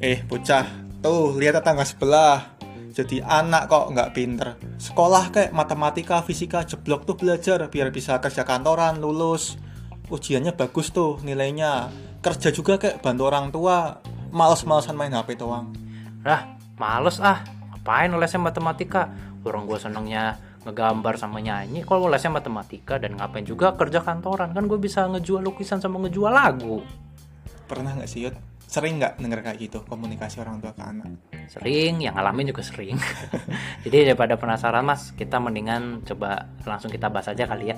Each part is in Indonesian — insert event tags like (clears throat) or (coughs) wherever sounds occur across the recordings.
Eh bocah, tuh lihat tetangga sebelah. Jadi anak kok nggak pinter. Sekolah kayak matematika, fisika, jeblok tuh belajar biar bisa kerja kantoran, lulus. Ujiannya bagus tuh nilainya. Kerja juga kayak bantu orang tua. Males-malesan main HP doang. Lah, males ah. Ngapain lesnya matematika? Orang gue senengnya ngegambar sama nyanyi. Kalau lesnya matematika dan ngapain juga kerja kantoran kan gue bisa ngejual lukisan sama ngejual lagu. Pernah nggak sih Yud? Sering nggak denger kayak gitu komunikasi orang tua ke anak? Sering, yang ngalamin juga sering. (laughs) Jadi daripada penasaran mas, kita mendingan coba langsung kita bahas aja kali ya.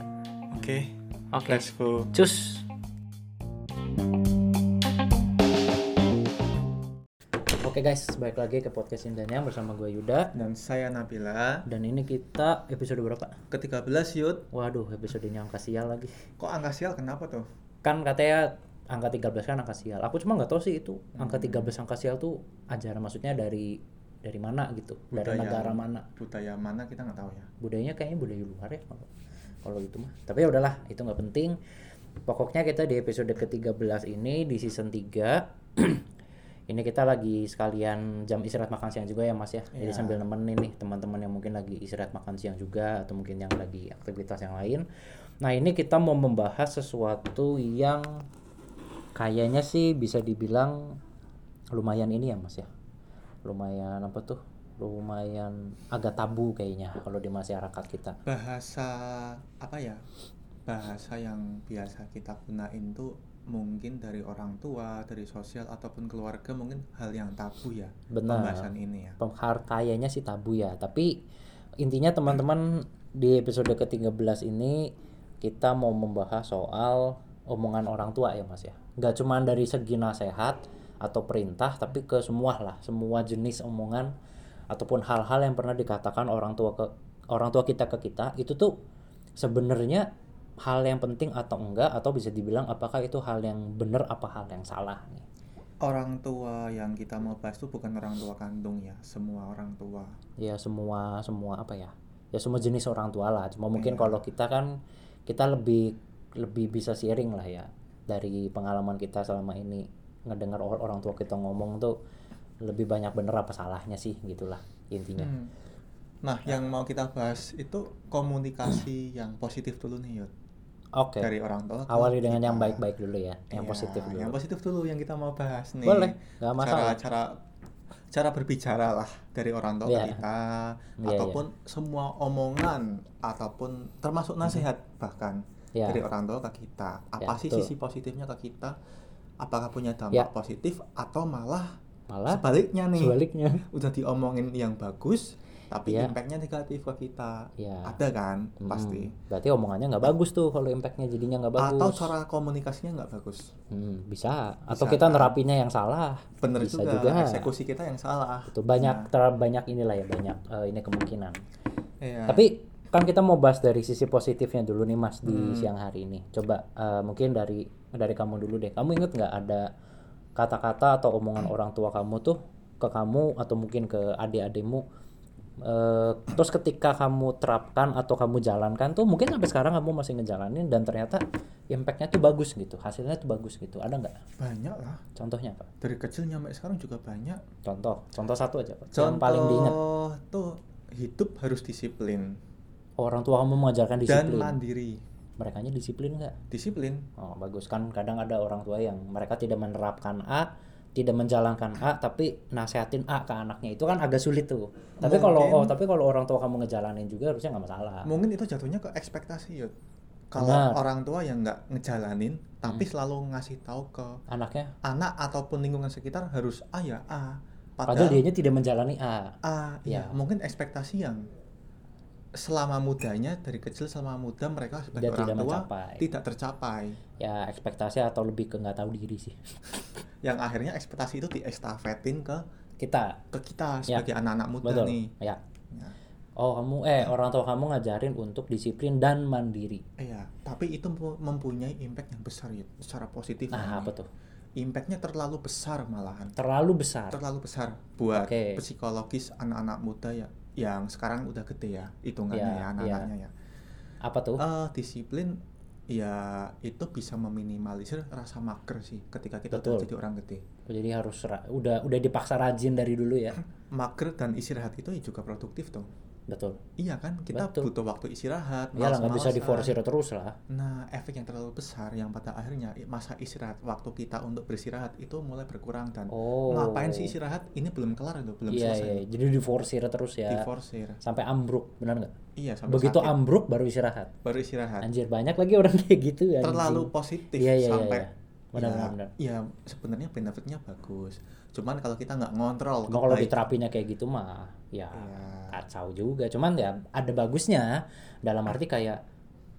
Oke, Oke, let's go. cus. Oke guys, balik lagi ke podcast Indania bersama gue Yuda Dan saya Nabila. dan ini kita episode berapa? Ke-13 Yud. Waduh, episodenya angka sial lagi. Kok angka sial kenapa tuh? Kan katanya angka 13 kan angka sial. Aku cuma nggak tahu sih itu angka Hmm. 13 angka sial tuh ajaran maksudnya dari dari mana gitu, dari Budaya. negara mana. Budaya mana kita nggak tahu ya. budayanya kayaknya budaya luar ya kalau kalau itu mah tapi ya udahlah itu nggak penting pokoknya kita di episode ke-13 ini di season 3 (clears throat) ini kita lagi sekalian jam istirahat makan siang juga ya mas ya. Jadi Iya. sambil nemenin nih teman-teman yang mungkin lagi istirahat makan siang juga atau mungkin yang lagi aktivitas yang lain. Nah ini kita mau membahas sesuatu yang kayaknya sih bisa dibilang lumayan ini ya mas ya. Lumayan apa tuh? Lumayan agak tabu kayaknya kalau di masyarakat kita. Bahasa apa ya? Bahasa yang biasa kita gunain tuh mungkin dari orang tua dari sosial ataupun keluarga mungkin hal yang tabu ya Benar. pembahasan ini ya kayaknya sih tabu ya tapi intinya teman-teman di episode ke-13 ini kita mau membahas soal omongan orang tua ya mas ya nggak cuma dari segi nasihat atau perintah tapi ke semua lah semua jenis omongan ataupun hal-hal yang pernah dikatakan orang tua ke orang tua kita ke kita itu tuh sebenarnya hal yang penting atau enggak atau bisa dibilang apakah itu hal yang benar apa hal yang salah nih? Orang tua yang kita mau bahas tuh bukan orang tua kandung ya semua orang tua. Ya semua semua apa ya? Ya semua jenis orang tua lah. Cuma mungkin Iya. kalau kita kan kita lebih lebih bisa sharing lah ya dari pengalaman kita selama ini. Ngedengar or- orang tua kita ngomong tuh lebih banyak bener apa salahnya sih gitulah intinya. Hmm. nah yang mau kita bahas itu komunikasi yang positif dulu nih Yud oke dari orang tua awali dengan yang kita. baik-baik dulu ya yang Iya, positif dulu yang positif dulu yang kita mau bahas nih Boleh, nggak masalah. cara cara cara berbicara lah dari orang tua ke kita Iya, ataupun semua omongan ataupun termasuk nasihat bahkan Iya. dari orang tua ke kita apa Ya, sih betul. sisi positifnya ke kita apakah punya dampak Ya. positif atau malah malah sebaliknya nih sebaliknya udah diomongin yang bagus tapi Iya. impactnya negatif ke kita. Ya ada kan? Hmm, pasti. Berarti omongannya nggak bagus tuh kalau impactnya jadinya nggak bagus. atau cara komunikasinya nggak bagus. Hmm, bisa. Atau Bisa kita kan? nerapinya yang salah. Bener Bisa juga, juga. eksekusi kita yang salah. Itu banyak Nah, terlalu banyak inilah ya banyak eh, ini kemungkinan. Iya. tapi kan kita mau bahas dari sisi positifnya dulu nih mas di Hmm. siang hari ini. Coba eh, mungkin dari dari kamu dulu deh. Kamu inget nggak ada kata-kata atau omongan (clears throat) orang tua kamu tuh ke kamu atau mungkin ke adik-adikmu eh, terus ketika kamu terapkan atau kamu jalankan tuh mungkin sampai sekarang kamu masih ngejalanin dan ternyata impactnya tuh bagus gitu hasilnya tuh bagus gitu. Ada nggak? Banyak lah. Contohnya apa? Dari kecil nyampe sekarang juga banyak. Contoh contoh satu aja Pak. contoh yang paling diingat. tuh hidup harus disiplin. Orang tua kamu mengajarkan dan disiplin? mandiri. Mereka disiplin nggak? Disiplin. Oh bagus. Kan kadang ada orang tua yang mereka tidak menerapkan A, tidak menjalankan A tapi nasehatin A ke anaknya itu kan agak sulit tuh. Tapi kalau oh tapi kalau orang tua kamu ngejalanin juga harusnya nggak masalah. mungkin itu jatuhnya ke ekspektasi Yud. kalau Benar. orang tua yang nggak ngejalanin tapi selalu ngasih tahu ke Anaknya anak ataupun lingkungan sekitar harus A ya A padahal padahal dianya tidak menjalani A. A ya Ya. mungkin ekspektasi yang selama mudanya dari kecil selama muda mereka sebagai orang tidak tua mencapai. tidak tercapai Ya ekspektasi atau lebih ke nggak tahu diri sih. (laughs) yang akhirnya ekspektasi itu diestafetin ke Kita ke kita Ya. sebagai anak-anak muda betul. nih Ya. Ya. Oh kamu eh orang tua kamu ngajarin untuk disiplin dan mandiri. Iya, tapi itu mempu- mempunyai impact yang besar ya, secara positif. Nah apa tuh? Impactnya terlalu besar malahan, Terlalu besar. terlalu besar buat Oke. psikologis anak-anak muda ya, yang sekarang udah gede ya, hitungannya Iya, ya anak-anaknya ya. Apa tuh? Eh, disiplin ya itu bisa meminimalisir rasa mager sih ketika kita Betul. udah jadi orang gede jadi harus udah udah dipaksa rajin dari dulu ya (clears throat) mager dan istirahat itu juga produktif dong betul iya kan kita Betul. butuh waktu istirahat ya lah nggak bisa diforsir terus lah Nah, efek yang terlalu besar yang pada akhirnya masa istirahat waktu kita untuk beristirahat itu mulai berkurang dan oh ngapain sih istirahat? Ini belum kelar loh, belum iya selesai. iya jadi diforsir terus ya Diforsir. sampai ambruk benar nggak Iya, sampai begitu sakit. ambruk baru istirahat baru istirahat. anjir banyak lagi orang (laughs) kayak gitu ya Terlalu positif Iya, iya, iya, sampai iya. Benar, ya, benar, benar. ya sebenarnya benefitnya bagus. Cuman kalau kita nggak ngontrol kalau diterapinya kayak gitu mah ya Iya. kacau juga. Cuman ya ada bagusnya dalam arti kayak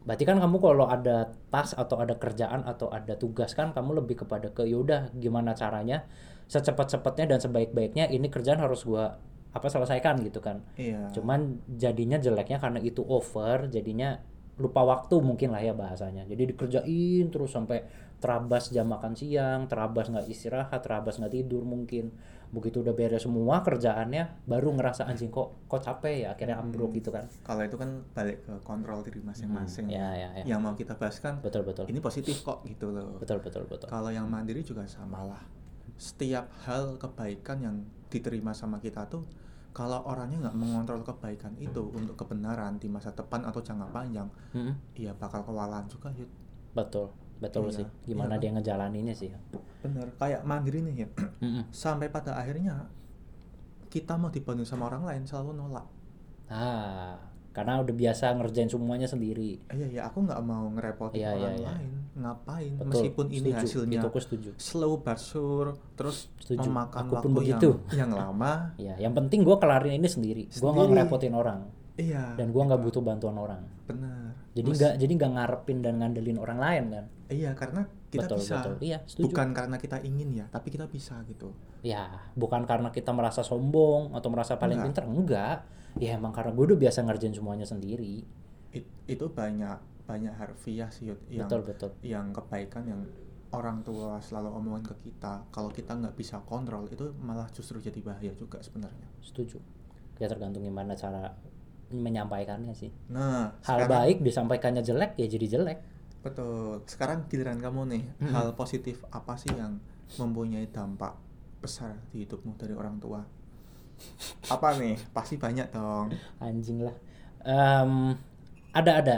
berarti kan kamu kalau ada tas atau ada kerjaan atau ada tugas kan kamu lebih kepada ke yaudah gimana caranya secepat-cepatnya dan sebaik-baiknya ini kerjaan harus gua apa selesaikan gitu kan. Iya. Cuman jadinya jeleknya karena itu over, jadinya lupa waktu mungkin lah ya bahasanya. Jadi dikerjain terus sampai terabas jam makan siang, terabas nggak istirahat, terabas nggak tidur mungkin. Begitu udah beres semua kerjaannya, baru ngerasa anjing kok kok capek ya, akhirnya ambruk gitu kan. Kalau itu kan balik ke kontrol diri masing-masing. Ya ya ya. Yang mau kita bahas kan Betul betul. ini positif kok gitu loh. Betul betul betul. Kalau yang mandiri juga sama lah. Setiap hal kebaikan yang diterima sama kita tuh, kalau orangnya nggak mengontrol kebaikan itu untuk kebenaran di masa depan atau jangka panjang, Mm-mm. ya bakal kewalahan juga Yud. Betul betul Iya, sih. Gimana iya kan? dia ngejalaninnya sih. Bener, kayak mandiri nih ya. (clears throat) Sampai pada akhirnya kita mau dibantu sama orang lain selalu nolak. Ah, karena udah biasa ngerjain semuanya sendiri. Iya ya, aku nggak mau ngerepotin Iya, iya, orang iya. lain. Ngapain? Betul. Meskipun ini setuju. hasilnya Itu aku setuju. slow but sure, terus Setuju. memakan Aku pun waktu begitu. yang yang lama. (laughs) Ya, yang penting gue kelarin ini sendiri. Gue nggak Sendiri. ngerepotin orang Iya. dan gue nggak butuh bantuan orang. Benar. Jadi nggak jadi nggak ngarepin dan ngandelin orang lain kan? Iya, karena kita betul bisa. betul. Iya setuju. Bukan karena kita ingin ya, tapi kita bisa gitu. Ya bukan karena kita merasa sombong atau merasa paling Enggak. pinter enggak. Ya emang karena gue udah biasa ngerjain semuanya sendiri. It- itu banyak banyak harfiah sih yang betul betul. yang kebaikan yang orang tua selalu omongin ke kita. Kalau kita nggak bisa kontrol, itu malah justru jadi bahaya juga sebenarnya. Setuju. Ya tergantung gimana cara menyampaikannya sih. Nah, Hal sekarang- baik disampaikannya jelek ya jadi jelek. Betul. Sekarang giliran kamu nih, Mm-mm. hal positif apa sih yang mempunyai dampak besar di hidupmu dari orang tua? Apa nih? Pasti banyak dong. anjing lah. Em, ada ada.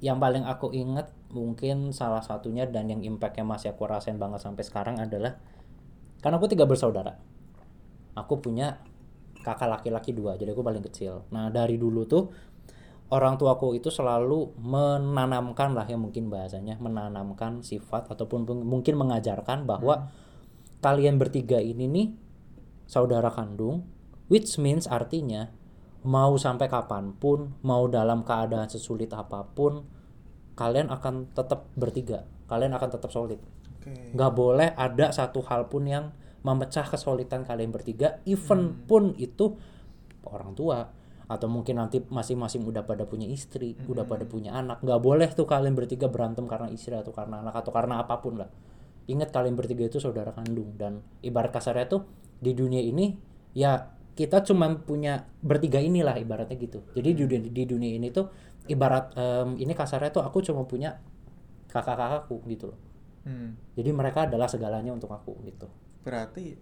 Yang paling aku inget mungkin salah satunya dan yang impactnya masih aku rasain banget sampai sekarang adalah karena aku tiga bersaudara. Aku punya kakak laki-laki dua jadi aku paling kecil. Nah dari dulu tuh orang tuaku itu selalu menanamkan lah ya mungkin bahasanya menanamkan sifat ataupun pun- mungkin mengajarkan bahwa kalian bertiga ini nih saudara kandung which means artinya mau sampai kapan pun mau dalam keadaan sesulit apa pun kalian akan tetap bertiga. Kalian akan tetap solid. Oke. nggak boleh ada satu hal pun yang memecah kesulitan kalian bertiga even pun itu orang tua atau mungkin nanti masing-masing udah pada punya istri udah pada punya anak. Nggak boleh tuh kalian bertiga berantem karena istri atau karena anak atau karena apa pun lah. Ingat kalian bertiga itu saudara kandung dan ibarat kasarnya tuh di dunia ini ya kita cuma punya bertiga inilah ibaratnya gitu jadi di dunia, di dunia ini tuh ibarat em, ini kasarnya tuh aku cuma punya kakak-kakakku gitu loh Hmm. jadi mereka adalah segalanya untuk aku gitu. Berarti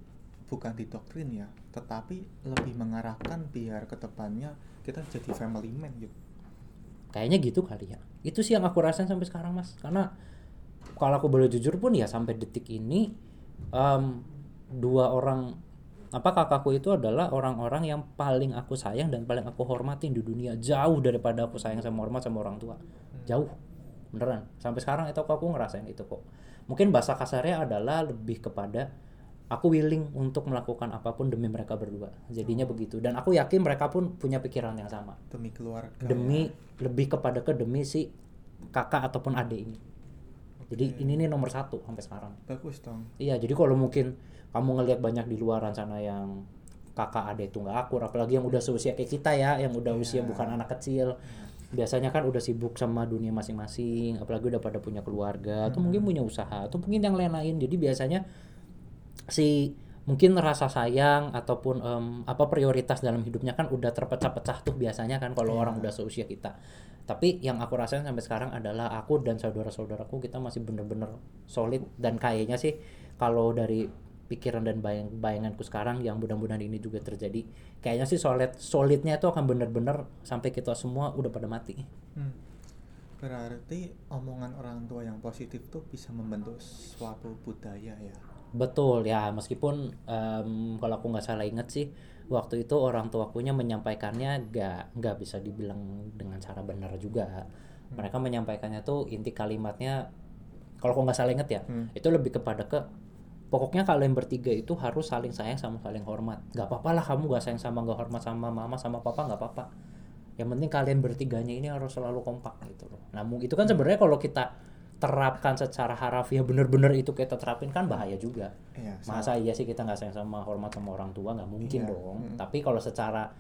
bukan didoktrin ya, tetapi lebih mengarahkan biar ke depannya kita jadi family man gitu. Kayaknya gitu kali ya. Itu sih yang aku rasain sampai sekarang mas. Karena kalau aku boleh jujur pun ya sampai detik ini em, dua orang apa kakakku itu adalah orang-orang yang paling aku sayang dan paling aku hormatin di dunia. Jauh daripada aku sayang sama hormat sama orang tua. Jauh. Beneran. Sampai sekarang itu aku, aku ngerasain itu kok. Mungkin bahasa kasarnya adalah lebih kepada aku willing untuk melakukan apa pun demi mereka berdua. Jadinya begitu. Dan aku yakin mereka pun punya pikiran yang sama. Demi keluarga. demi lebih kepada ke demi si kakak ataupun adik ini. Jadi Oke. ini nih nomor satu sampai sekarang. Bagus dong. iya jadi kalau mungkin kamu ngelihat banyak di luaran sana yang kakak adik itu nggak akur apalagi yang udah seusia kayak kita ya yang udah usia Iya. bukan anak kecil biasanya kan udah sibuk sama dunia masing-masing apalagi udah pada punya keluarga atau mungkin punya usaha atau mungkin yang lain-lain jadi biasanya si mungkin rasa sayang ataupun em, apa prioritas dalam hidupnya kan udah terpecah-pecah tuh biasanya kan kalau Iya. orang udah seusia kita tapi yang aku rasain sampai sekarang adalah aku dan saudara-saudaraku kita masih bener-bener solid dan kayaknya sih kalau dari pikiran dan bayang bayanganku sekarang yang mudah-mudahan ini juga terjadi kayaknya sih solid solidnya itu akan bener-bener sampai kita semua udah pada mati Hmm. Berarti omongan orang tua yang positif tuh bisa membentuk suatu budaya ya. betul ya meskipun em, kalau aku nggak salah inget sih waktu itu orang tuakunya menyampaikannya nggak nggak bisa dibilang dengan cara benar juga mereka menyampaikannya tuh inti kalimatnya kalau aku nggak salah inget ya Hmm. itu lebih kepada ke pokoknya kalian bertiga itu harus saling sayang sama saling hormat. Nggak apa-apa lah kamu nggak sayang sama nggak hormat sama mama sama papa nggak apa-apa. Yang penting kalian bertiganya ini harus selalu kompak gitu loh. Nah mu- itu kan sebenarnya kalau kita terapkan secara harafiah bener-bener itu kita terapin kan bahaya juga. Iya. masa iya sih kita nggak sayang sama hormat sama orang tua? Nggak mungkin Iya, dong. Mm. tapi kalau secara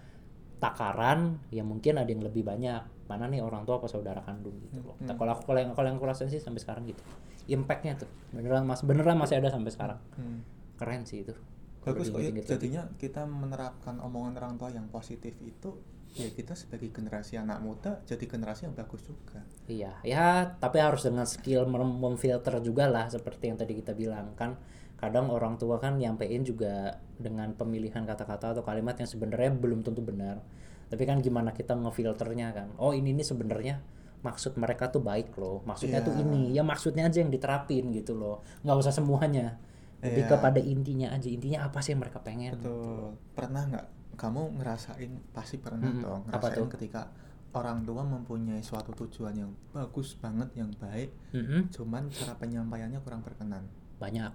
takaran ya mungkin ada yang lebih banyak mana nih orang tua apa saudara kandung gitu loh Mm. Nah, kalau aku kalau yang kalau yang aku rasain sih sampai sekarang gitu impactnya tuh beneran mas beneran masih ada sampai sekarang Hmm. keren sih itu Bagus kok ya. diinget-inget lagi. Jadinya kita menerapkan omongan orang tua yang positif itu ya kita sebagai generasi anak muda jadi generasi yang bagus juga. Iya, ya tapi harus dengan skill mem- memfilter juga lah seperti yang tadi kita bilang kan. Kadang orang tua kan nyampein juga dengan pemilihan kata-kata atau kalimat yang sebenarnya belum tentu benar. Tapi kan gimana kita ngefilternya kan. Oh, ini nih sebenarnya maksud mereka tuh baik loh. Maksudnya tuh Iya. ini. Ya maksudnya aja yang diterapin gitu loh. nggak usah semuanya. Lebih Iya. kepada intinya aja. Intinya apa sih yang mereka pengen? Betul. Pernah nggak kamu ngerasain pasti pernah Mm-mm. dong Apa ngerasain tuh? ketika orang tua mempunyai suatu tujuan yang bagus banget yang baik, Mm-mm. cuman cara penyampaiannya kurang berkenan. Banyak.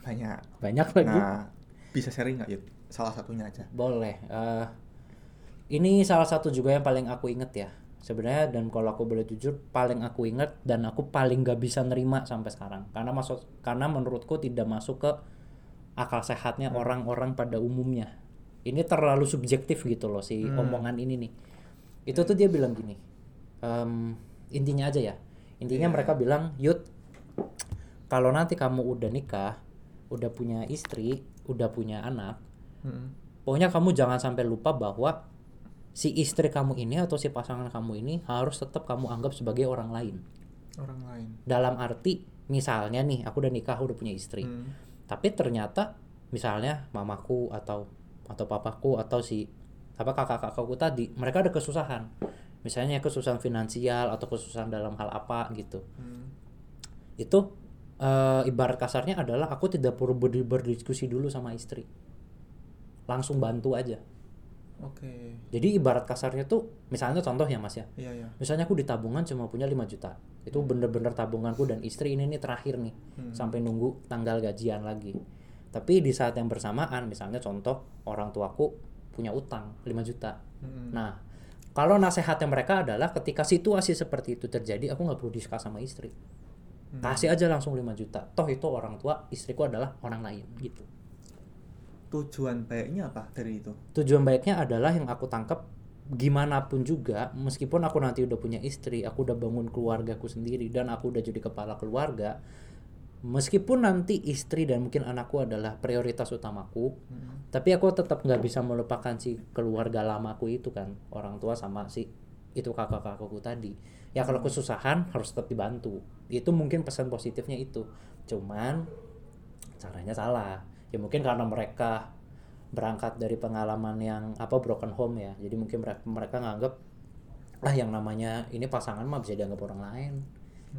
Banyak. Banyak lagi. Nah, bisa sharing nggak Yud? Salah satunya aja. Boleh. eh, ini salah satu juga yang paling aku inget ya. Sebenarnya dan kalau aku boleh jujur paling aku inget dan aku paling gak bisa nerima sampai sekarang. Karena masuk karena menurutku tidak masuk ke akal sehatnya orang-orang pada umumnya. Ini terlalu subjektif gitu loh si Hmm. omongan ini nih. Itu tuh dia bilang gini. em, intinya aja ya. Intinya Iya. mereka bilang, "Yud, kalau nanti kamu udah nikah, udah punya istri, udah punya anak, Mm-mm. Pokoknya kamu jangan sampai lupa bahwa si istri kamu ini atau si pasangan kamu ini harus tetap kamu anggap sebagai orang lain. Orang lain. Dalam arti misalnya nih aku udah nikah udah punya istri. Hmm. Tapi ternyata misalnya mamaku atau atau papaku atau si apa kakak-kakakku tadi mereka ada kesusahan. Misalnya kesusahan finansial atau kesusahan dalam hal apa gitu. Hmm. Itu eh, ibarat kasarnya adalah aku tidak perlu ber- berdiskusi dulu sama istri. Langsung bantu aja. Oke. Jadi ibarat kasarnya tuh misalnya contoh ya Mas ya. Iya ya. Misalnya aku di tabungan cuma punya 5 juta. Itu bener-bener tabunganku dan istri ini nih terakhir nih Hmm. sampai nunggu tanggal gajian lagi. Tapi di saat yang bersamaan misalnya contoh orang tuaku punya utang 5 juta. Mm-mm. Nah, kalau nasihatnya mereka adalah ketika situasi seperti itu terjadi aku nggak perlu diskus sama istri. Hmm. Kasih aja langsung 5 juta. Toh itu orang tua, istriku adalah orang lain gitu. Tujuan baiknya apa dari itu? tujuan baiknya adalah yang aku tangkap gimana pun juga meskipun aku nanti udah punya istri aku udah bangun keluargaku sendiri dan aku udah jadi kepala keluarga meskipun nanti istri dan mungkin anakku adalah prioritas utamaku Mm-mm. tapi aku tetap nggak bisa melupakan si keluarga lamaku itu kan orang tua sama si itu kakak-kakakku tadi. Ya kalau kesusahan harus tetap dibantu. Itu mungkin pesan positifnya itu. Cuman caranya salah ya mungkin karena mereka berangkat dari pengalaman yang apa broken home ya. Jadi mungkin mereka mereka nganggap ah yang namanya ini pasangan mah bisa dianggap orang lain.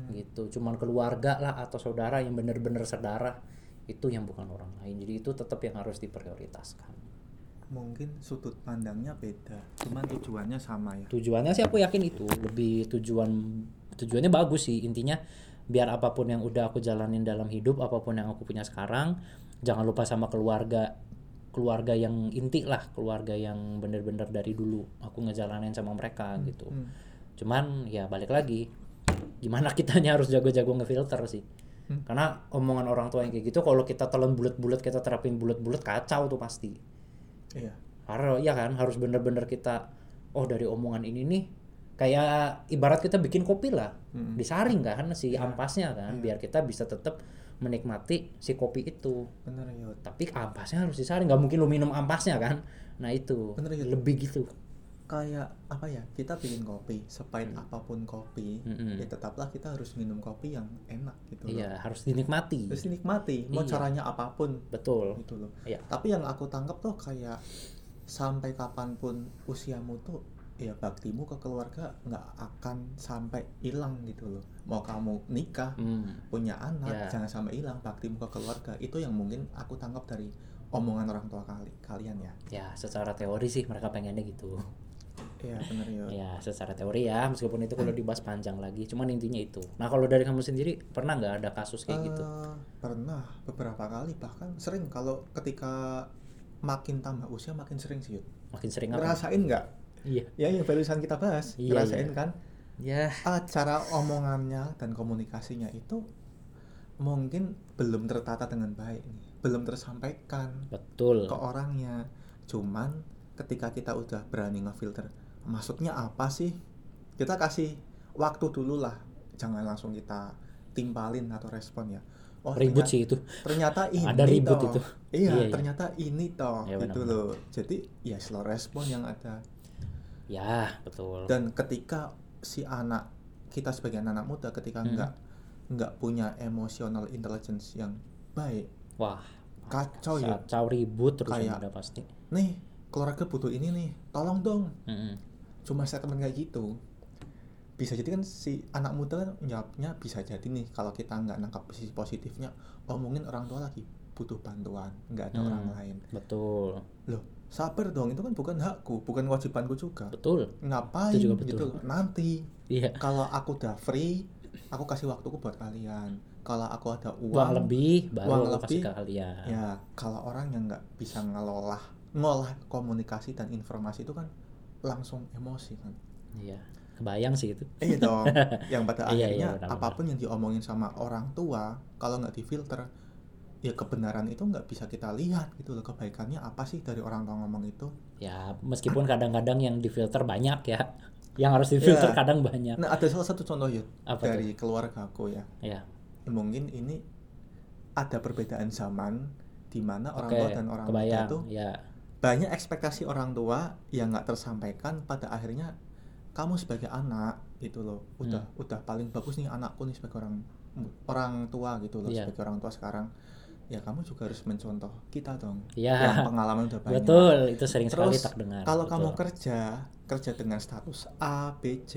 Gitu. Cuman keluarga lah atau saudara yang bener-bener saudara itu yang bukan orang lain. Jadi itu tetap yang harus diprioritaskan. Mungkin sudut pandangnya beda, cuman tujuannya sama ya. tujuannya sih aku yakin itu. Lebih tujuan tujuannya bagus sih. Intinya biar apa pun yang udah aku jalanin dalam hidup apa pun yang aku punya sekarang jangan lupa sama keluarga keluarga yang inti lah keluarga yang bener-bener dari dulu aku ngejalanin sama mereka gitu Hmm. cuman ya balik lagi gimana kitanya harus jago-jago ngefilter sih Hmm. karena omongan orang tua yang kayak gitu kalau kita telan bulat-bulat kita terapin bulat-bulat kacau tuh pasti Iya. karena ya kan harus bener-bener kita oh dari omongan ini nih kayak ibarat kita bikin kopi lah Mm. disaring kan si Iya. ampasnya kan Iya. biar kita bisa tetap menikmati si kopi itu Bener Yud. tapi ampasnya harus disaring nggak mungkin lu minum ampasnya kan nah itu Bener, Yud. lebih gitu kayak apa ya kita bikin kopi sepahit apa pun kopi Mm-mm. ya tetaplah kita harus minum kopi yang enak gitu loh iya harus dinikmati terus dinikmati mau Iya. caranya apa pun betul gitu loh Iya. tapi yang aku tangkap tuh kayak sampai kapan pun usiamu tuh ya baktimu ke keluarga nggak akan sampai hilang gitu loh. Mau kamu nikah Hmm. punya anak Ya. jangan sampai hilang baktimu ke keluarga. Itu yang mungkin aku tangkap dari omongan orang tua kali kalian ya. Ya secara teori sih mereka pengennya gitu. Iya bener ya ya secara teori ya meskipun itu kalau dibahas panjang lagi. Cuman intinya itu. Nah kalau dari kamu sendiri pernah nggak ada kasus kayak gitu? Eh, pernah beberapa kali. Bahkan sering. Kalau ketika makin tambah usia makin sering sih Yud. makin sering apa? Ngerasain nggak iya. Ya yang barusan kita bahas Iya, ngerasain iya. kan? Ya. Ah, cara omongannya dan komunikasinya itu mungkin belum tertata dengan baik nih. Belum tersampaikan betul. ke orangnya. Cuman ketika kita udah berani ngefilter maksudnya apa sih? Kita kasih waktu dulu lah. Jangan langsung kita timpalin atau respon ya. Oh ribut ternyata- sih itu. ternyata ini Ada ribut toh. itu. iya, Iya, iya. ternyata ini toh Iya, gitu benar-benar. loh. Jadi ya slow respon yang ada ya betul dan ketika si anak kita sebagai anak muda ketika Hmm. nggak nggak punya emotional intelligence yang baik wah kacau ya kacau ribut terus Kayak- udah pasti nih keluarga butuh ini nih tolong dong Mm-mm. cuma statement kayak gitu bisa jadi kan si anak muda kan jawabnya bisa jadi nih kalau kita nggak nangkap sisi positifnya oh mungkin orang tua lagi butuh bantuan nggak ada Hmm. orang lain betul loh sabar dong itu kan bukan hakku bukan kewajibanku juga. Betul. Ngapain Itu juga betul. gitu? Nanti. Iya. Kalau aku udah free aku kasih waktuku buat kalian. Kalau aku ada uang, uang lebih baru uang aku kasih lebih, ke kalian. ya kalau orang yang nggak bisa ngelola ngolah komunikasi dan informasi itu kan langsung emosi kan? Iya kebayang sih itu. Iya dong. (laughs) Yang pada Iya, iya, akhirnya benar-benar. apa pun yang diomongin sama orang tua kalau nggak difilter ya kebenaran itu nggak bisa kita lihat gitu loh kebaikannya apa sih dari orang tua ngomong itu? Ya meskipun kadang-kadang yang difilter banyak ya. (laughs) Yang harus difilter Iya. kadang banyak. Nah ada salah satu contoh ya Apa dari keluarga aku ya. Ya mungkin ini ada perbedaan zaman di mana orang oke tua dan orang muda kebayang itu ya banyak ekspektasi orang tua yang nggak tersampaikan pada akhirnya kamu sebagai anak gitu loh. Udah Hmm. udah paling bagus nih anakku nih sebagai orang orang tua gitu loh Iya. sebagai orang tua sekarang ya kamu juga harus mencontoh kita dong. Iya. yang pengalaman udah banyak. Betul itu sering sekali Terus tak dengar. kalau betul. kamu kerja kerja dengan status A B C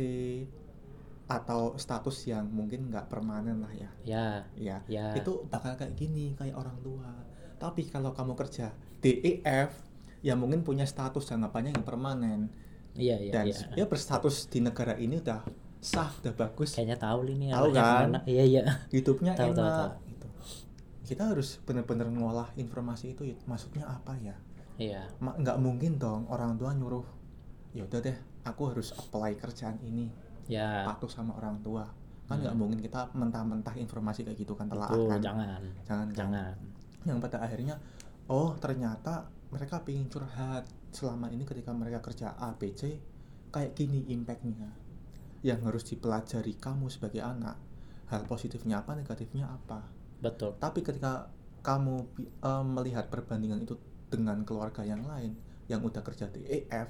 atau status yang mungkin nggak permanen lah ya. Ya ya ya itu bakal kayak gini kayak orang tua. Tapi kalau kamu kerja DEF ya mungkin punya status jangka panjang yang permanen. Iya iya dan iya. ya berstatus di negara ini udah sah udah bagus. Kayaknya tahu nih Tahu kan? iya iya. Hidupnya Tahu, tahu, enak. tahu. gitu kita harus benar-benar ngolah informasi itu maksudnya apa ya? Iya. Ma- nggak mungkin dong orang tua nyuruh ya udah deh aku harus apply kerjaan ini. Ya patuh sama orang tua. Kan nggak Hmm. mungkin kita mentah-mentah informasi kayak gitu kan telah betul kan? jangan. Jangan kan? jangan. Yang pada akhirnya oh ternyata mereka pengen curhat. Selama ini ketika mereka kerja A B C kayak gini impactnya. Yang harus dipelajari kamu sebagai anak hal positifnya apa negatifnya apa betul tapi ketika kamu eh, melihat perbandingan itu dengan keluarga yang lain yang udah kerja di EF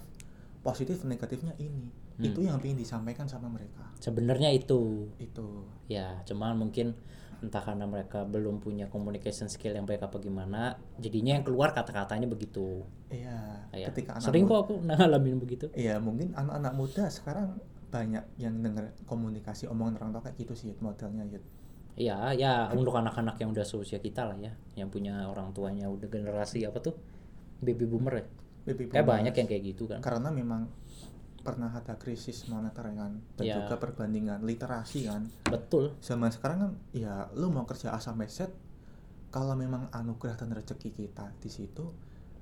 positif negatifnya ini Hmm. itu yang ingin disampaikan sama mereka sebenarnya itu itu ya cuman mungkin entah karena mereka belum punya communication skill yang baik apa gimana jadinya yang keluar kata-katanya begitu iya ya. ketika anak sering kok aku ngalamin begitu Iya mungkin anak-anak muda sekarang banyak yang dengar komunikasi omongan orang tua kayak gitu sih modelnya Yud. Iya, ya untuk anak-anak yang udah seusia kita lah ya, yang punya orang tuanya udah generasi apa tuh baby boomer ya. Baby Kayak boomers. banyak yang kayak gitu kan. karena memang pernah ada krisis moneter kan dan Iya. juga perbandingan literasi kan Betul. zaman sekarang kan ya lu mau kerja A sampai Z kalau memang anugerah dan rezeki kita di situ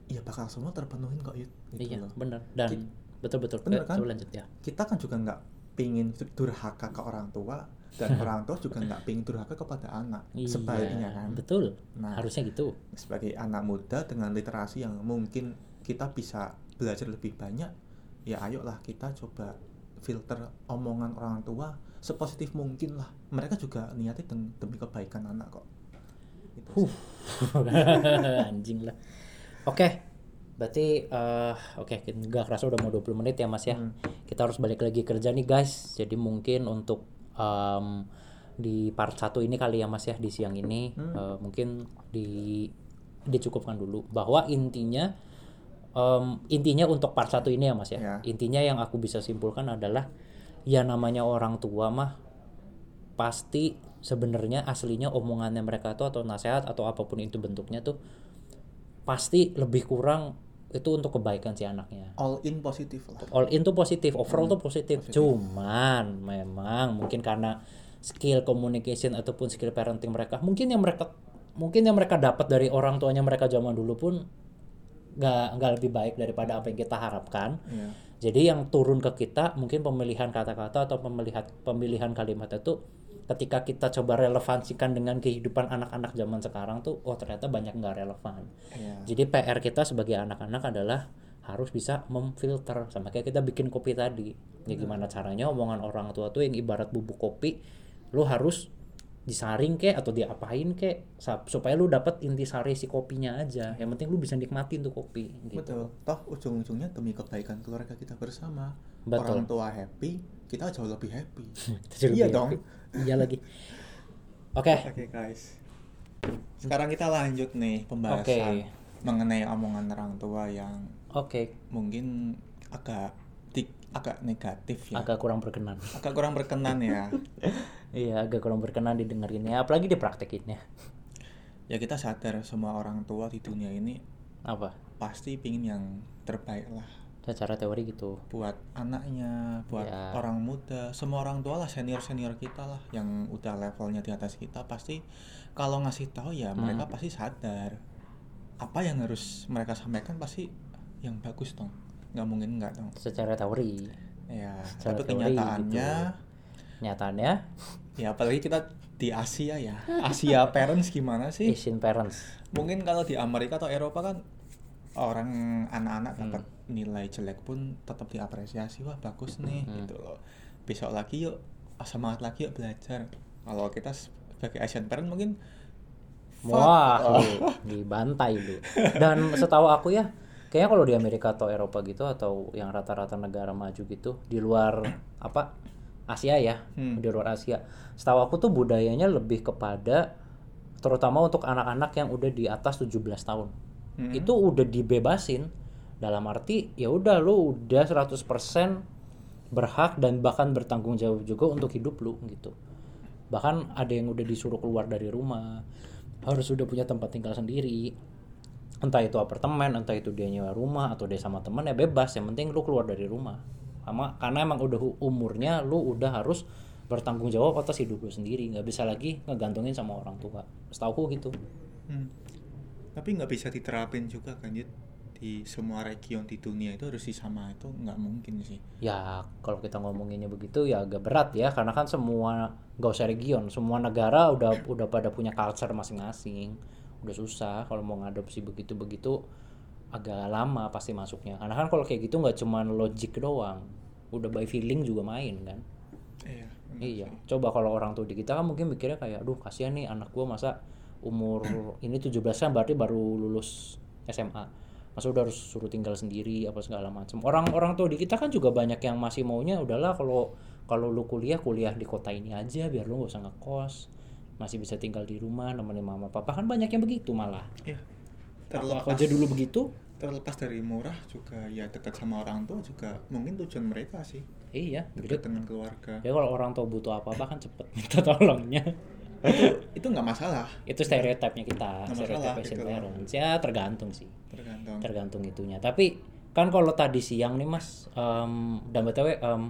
ya bakal semua terpenuhin kok gitu iya, loh. bener. Dan betul-betul. Bener Eh, kan? lanjut ya. kita kan juga nggak pingin durhaka ke orang tua dan (laughs) orang tua juga nggak pingin durhaka kepada anak sebaliknya Iya, kan Betul. Nah. Harusnya gitu. sebagai anak muda dengan literasi yang mungkin kita bisa belajar lebih banyak ya ayolah kita coba filter omongan orang tua sepositif mungkin lah mereka juga niatnya dem- demi kebaikan anak kok Gitu Huh. (laughs) Anjing lah. Oke. Berarti eh oke nggak kerasa udah mau 20 menit ya Mas ya. Kita harus balik lagi kerja nih guys. Jadi mungkin untuk em, di part 1 ini kali ya Mas ya di siang ini eh, mungkin di dicukupkan dulu bahwa intinya em, intinya untuk part 1 ini ya Mas ya. Ya. Intinya yang aku bisa simpulkan adalah ya namanya orang tua mah pasti sebenarnya aslinya omongannya mereka tuh atau nasihat atau apa pun itu bentuknya tuh pasti lebih kurang itu untuk kebaikan si anaknya. All in positif lah. All in tuh positif overall tuh positif. Cuman memang mungkin karena skill communication ataupun skill parenting mereka mungkin yang mereka mungkin yang mereka dapat dari orang tuanya mereka zaman dulu pun nggak nggak lebih baik daripada apa yang kita harapkan. Iya. jadi yang turun ke kita mungkin pemilihan kata-kata atau pemilihan pemilihan kalimat itu ketika kita coba relevansikan dengan kehidupan anak-anak zaman sekarang tuh oh ternyata banyak nggak relevan Iya. jadi PR kita sebagai anak-anak adalah harus bisa memfilter sama kayak kita bikin kopi tadi. Ya gimana caranya omongan orang tua tuh yang ibarat bubuk kopi, lu harus disaring kek atau diapain kek supaya lu dapat intisari si kopinya aja. Yang penting lu bisa nikmatin tuh kopi gitu. betul toh ujung-ujungnya demi kebaikan keluarga kita bersama Betul. orang tua happy kita jauh lebih happy (laughs) iya dong happy. Iya lagi. Oke. Oke guys, sekarang kita lanjut nih pembahasan Oke. mengenai omongan orang tua yang Oke, mungkin agak tik agak negatif ya, agak kurang berkenan. agak kurang berkenan ya. (laughs) Iya, agak kurang berkenan didengerinnya, apalagi dipraktekinnya. ya kita sadar semua orang tua di dunia ini Apa? pasti pingin yang terbaik lah Secara teori gitu. buat anaknya, buat Ya. orang muda, semua orang tua lah senior senior kita lah yang udah levelnya di atas kita pasti kalau ngasih tahu ya Hmm. mereka pasti sadar apa yang harus mereka sampaikan pasti yang bagus dong, nggak mungkin nggak dong. Secara teori. Ya, Secara tapi teori kenyataannya Nyatanya ya apalagi kita di Asia ya, Asia parents gimana sih? Asian parents. Mungkin kalau di Amerika atau Eropa kan orang anak-anak Hmm. Nilai jelek pun tetap diapresiasi wah bagus nih Hmm. gitu loh besok lagi yuk ah, semangat lagi yuk belajar kalau kita sebagai Asian parent mungkin. Wah, Oh. lu, (laughs) dibantai lu. Dan setahu aku ya, kayaknya kalau di Amerika atau Eropa gitu atau yang rata-rata negara maju gitu di luar (clears throat) apa Asia ya, Hmm. di luar Asia. Setahu aku tuh budayanya lebih kepada terutama untuk anak-anak yang udah di atas 17 tahun. Hmm. Itu udah dibebasin dalam arti ya udah lu udah 100% berhak dan bahkan bertanggung jawab juga untuk hidup lu gitu. Bahkan ada yang udah disuruh keluar dari rumah, harus sudah punya tempat tinggal sendiri. Entah itu apartemen, entah itu dia nyewa rumah atau dia sama temen ya bebas, yang penting lu keluar dari rumah. Sama karena emang udah umurnya lu udah harus bertanggung jawab atas hidup lu sendiri, nggak bisa lagi ngegantungin sama orang tua. Setahu gitu. Hmm. tapi nggak bisa diterapin juga kan Yud? Di semua region di dunia itu harus sama itu nggak mungkin sih Ya kalau kita ngomonginnya begitu ya agak berat ya karena kan semua gak usah region, semua negara udah udah pada punya culture masing-masing. Udah susah kalau mau ngadopsi begitu-begitu agak lama pasti masuknya. Karena kan kalau kayak gitu nggak cuman logik doang, udah by feeling juga main kan. iya Iya, coba kalau orang tua di kita kan mungkin mikirnya kayak, aduh kasihan nih anak gua masa umur (clears throat) ini 17 kan berarti baru lulus SMA. Masa udah harus suruh tinggal sendiri apa segala macam. Orang-orang tua di kita kan juga banyak yang masih maunya udahlah kalau kalau lu kuliah kuliah di kota ini aja biar lu gak usah ngekos. Masih bisa tinggal di rumah nemenin mama papa kan banyak yang begitu malah. iya Aku, terlepas aku aja dulu begitu. terlepas dari murah juga ya dekat sama orang tua juga mungkin tujuan mereka sih Iya, dekat dengan keluarga ya kalau orang tua butuh apa-apa kan cepet (laughs) minta tolongnya. Itu nggak masalah. Itu stereotipnya kita stereotip masalah, gitu. parents. Ya tergantung sih. Tergantung. Tergantung itunya. Tapi kan kalau tadi siang nih mas em, dan btw em,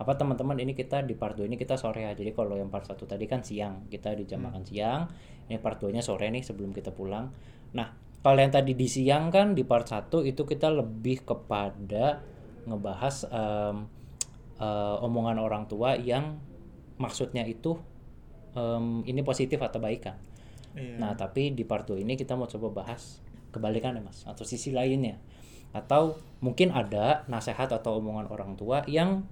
apa teman-teman ini kita di part 2 ini kita sore ya. Jadi kalau yang part satu tadi kan siang. Kita di jam makan siang. Ini part 2 nya sore nih sebelum kita pulang. Nah kalau yang tadi di siang kan di part 1 itu kita lebih kepada ngebahas em, eh, omongan orang tua yang maksudnya itu em, ini positif atau baik kan iya. Nah, tapi di part 2 ini kita mau coba bahas kebalikannya, Mas, atau sisi lainnya. Atau mungkin ada nasihat atau omongan orang tua yang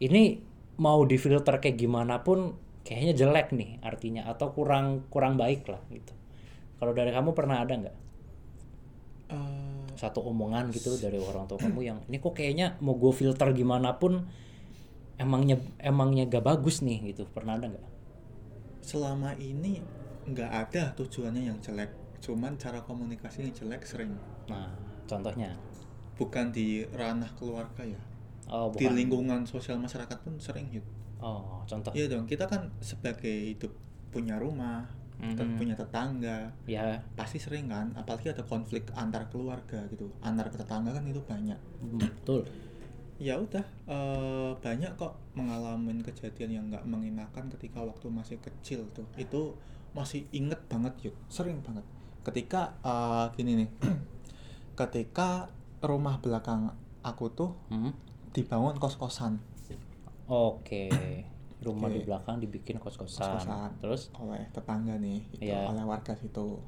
ini mau difilter kayak gimana pun kayaknya jelek nih artinya atau kurang kurang baik lah gitu. Kalau dari kamu pernah ada nggak? Eh, satu omongan gitu dari orang tua kamu yang ini kok kayaknya mau gue filter gimana pun emangnya emangnya gak bagus nih gitu. Pernah ada nggak selama ini nggak ada tujuannya yang jelek. Cuman cara komunikasi yang jelek sering. Nah contohnya? Bukan di ranah keluarga ya. Oh di bukan. lingkungan sosial masyarakat pun sering gitu oh contoh. Iya dong kita kan sebagai hidup punya rumah Mhm. tet- punya tetangga ya pasti sering kan apalagi ada konflik antar keluarga gitu. Antar tetangga kan itu banyak. Betul ya udah eh, banyak kok mengalami kejadian yang nggak mengenakan ketika waktu masih kecil tuh. Itu masih inget banget yuk sering banget. Ketika eh, gini nih. (clears throat) Ketika rumah belakang aku tuh Hmm? dibangun kos-kosan. Oke. Rumah di Oke. belakang dibikin kos-kosan. Kos-kosan. terus? Oleh tetangga nih itu Iya. oleh warga situ.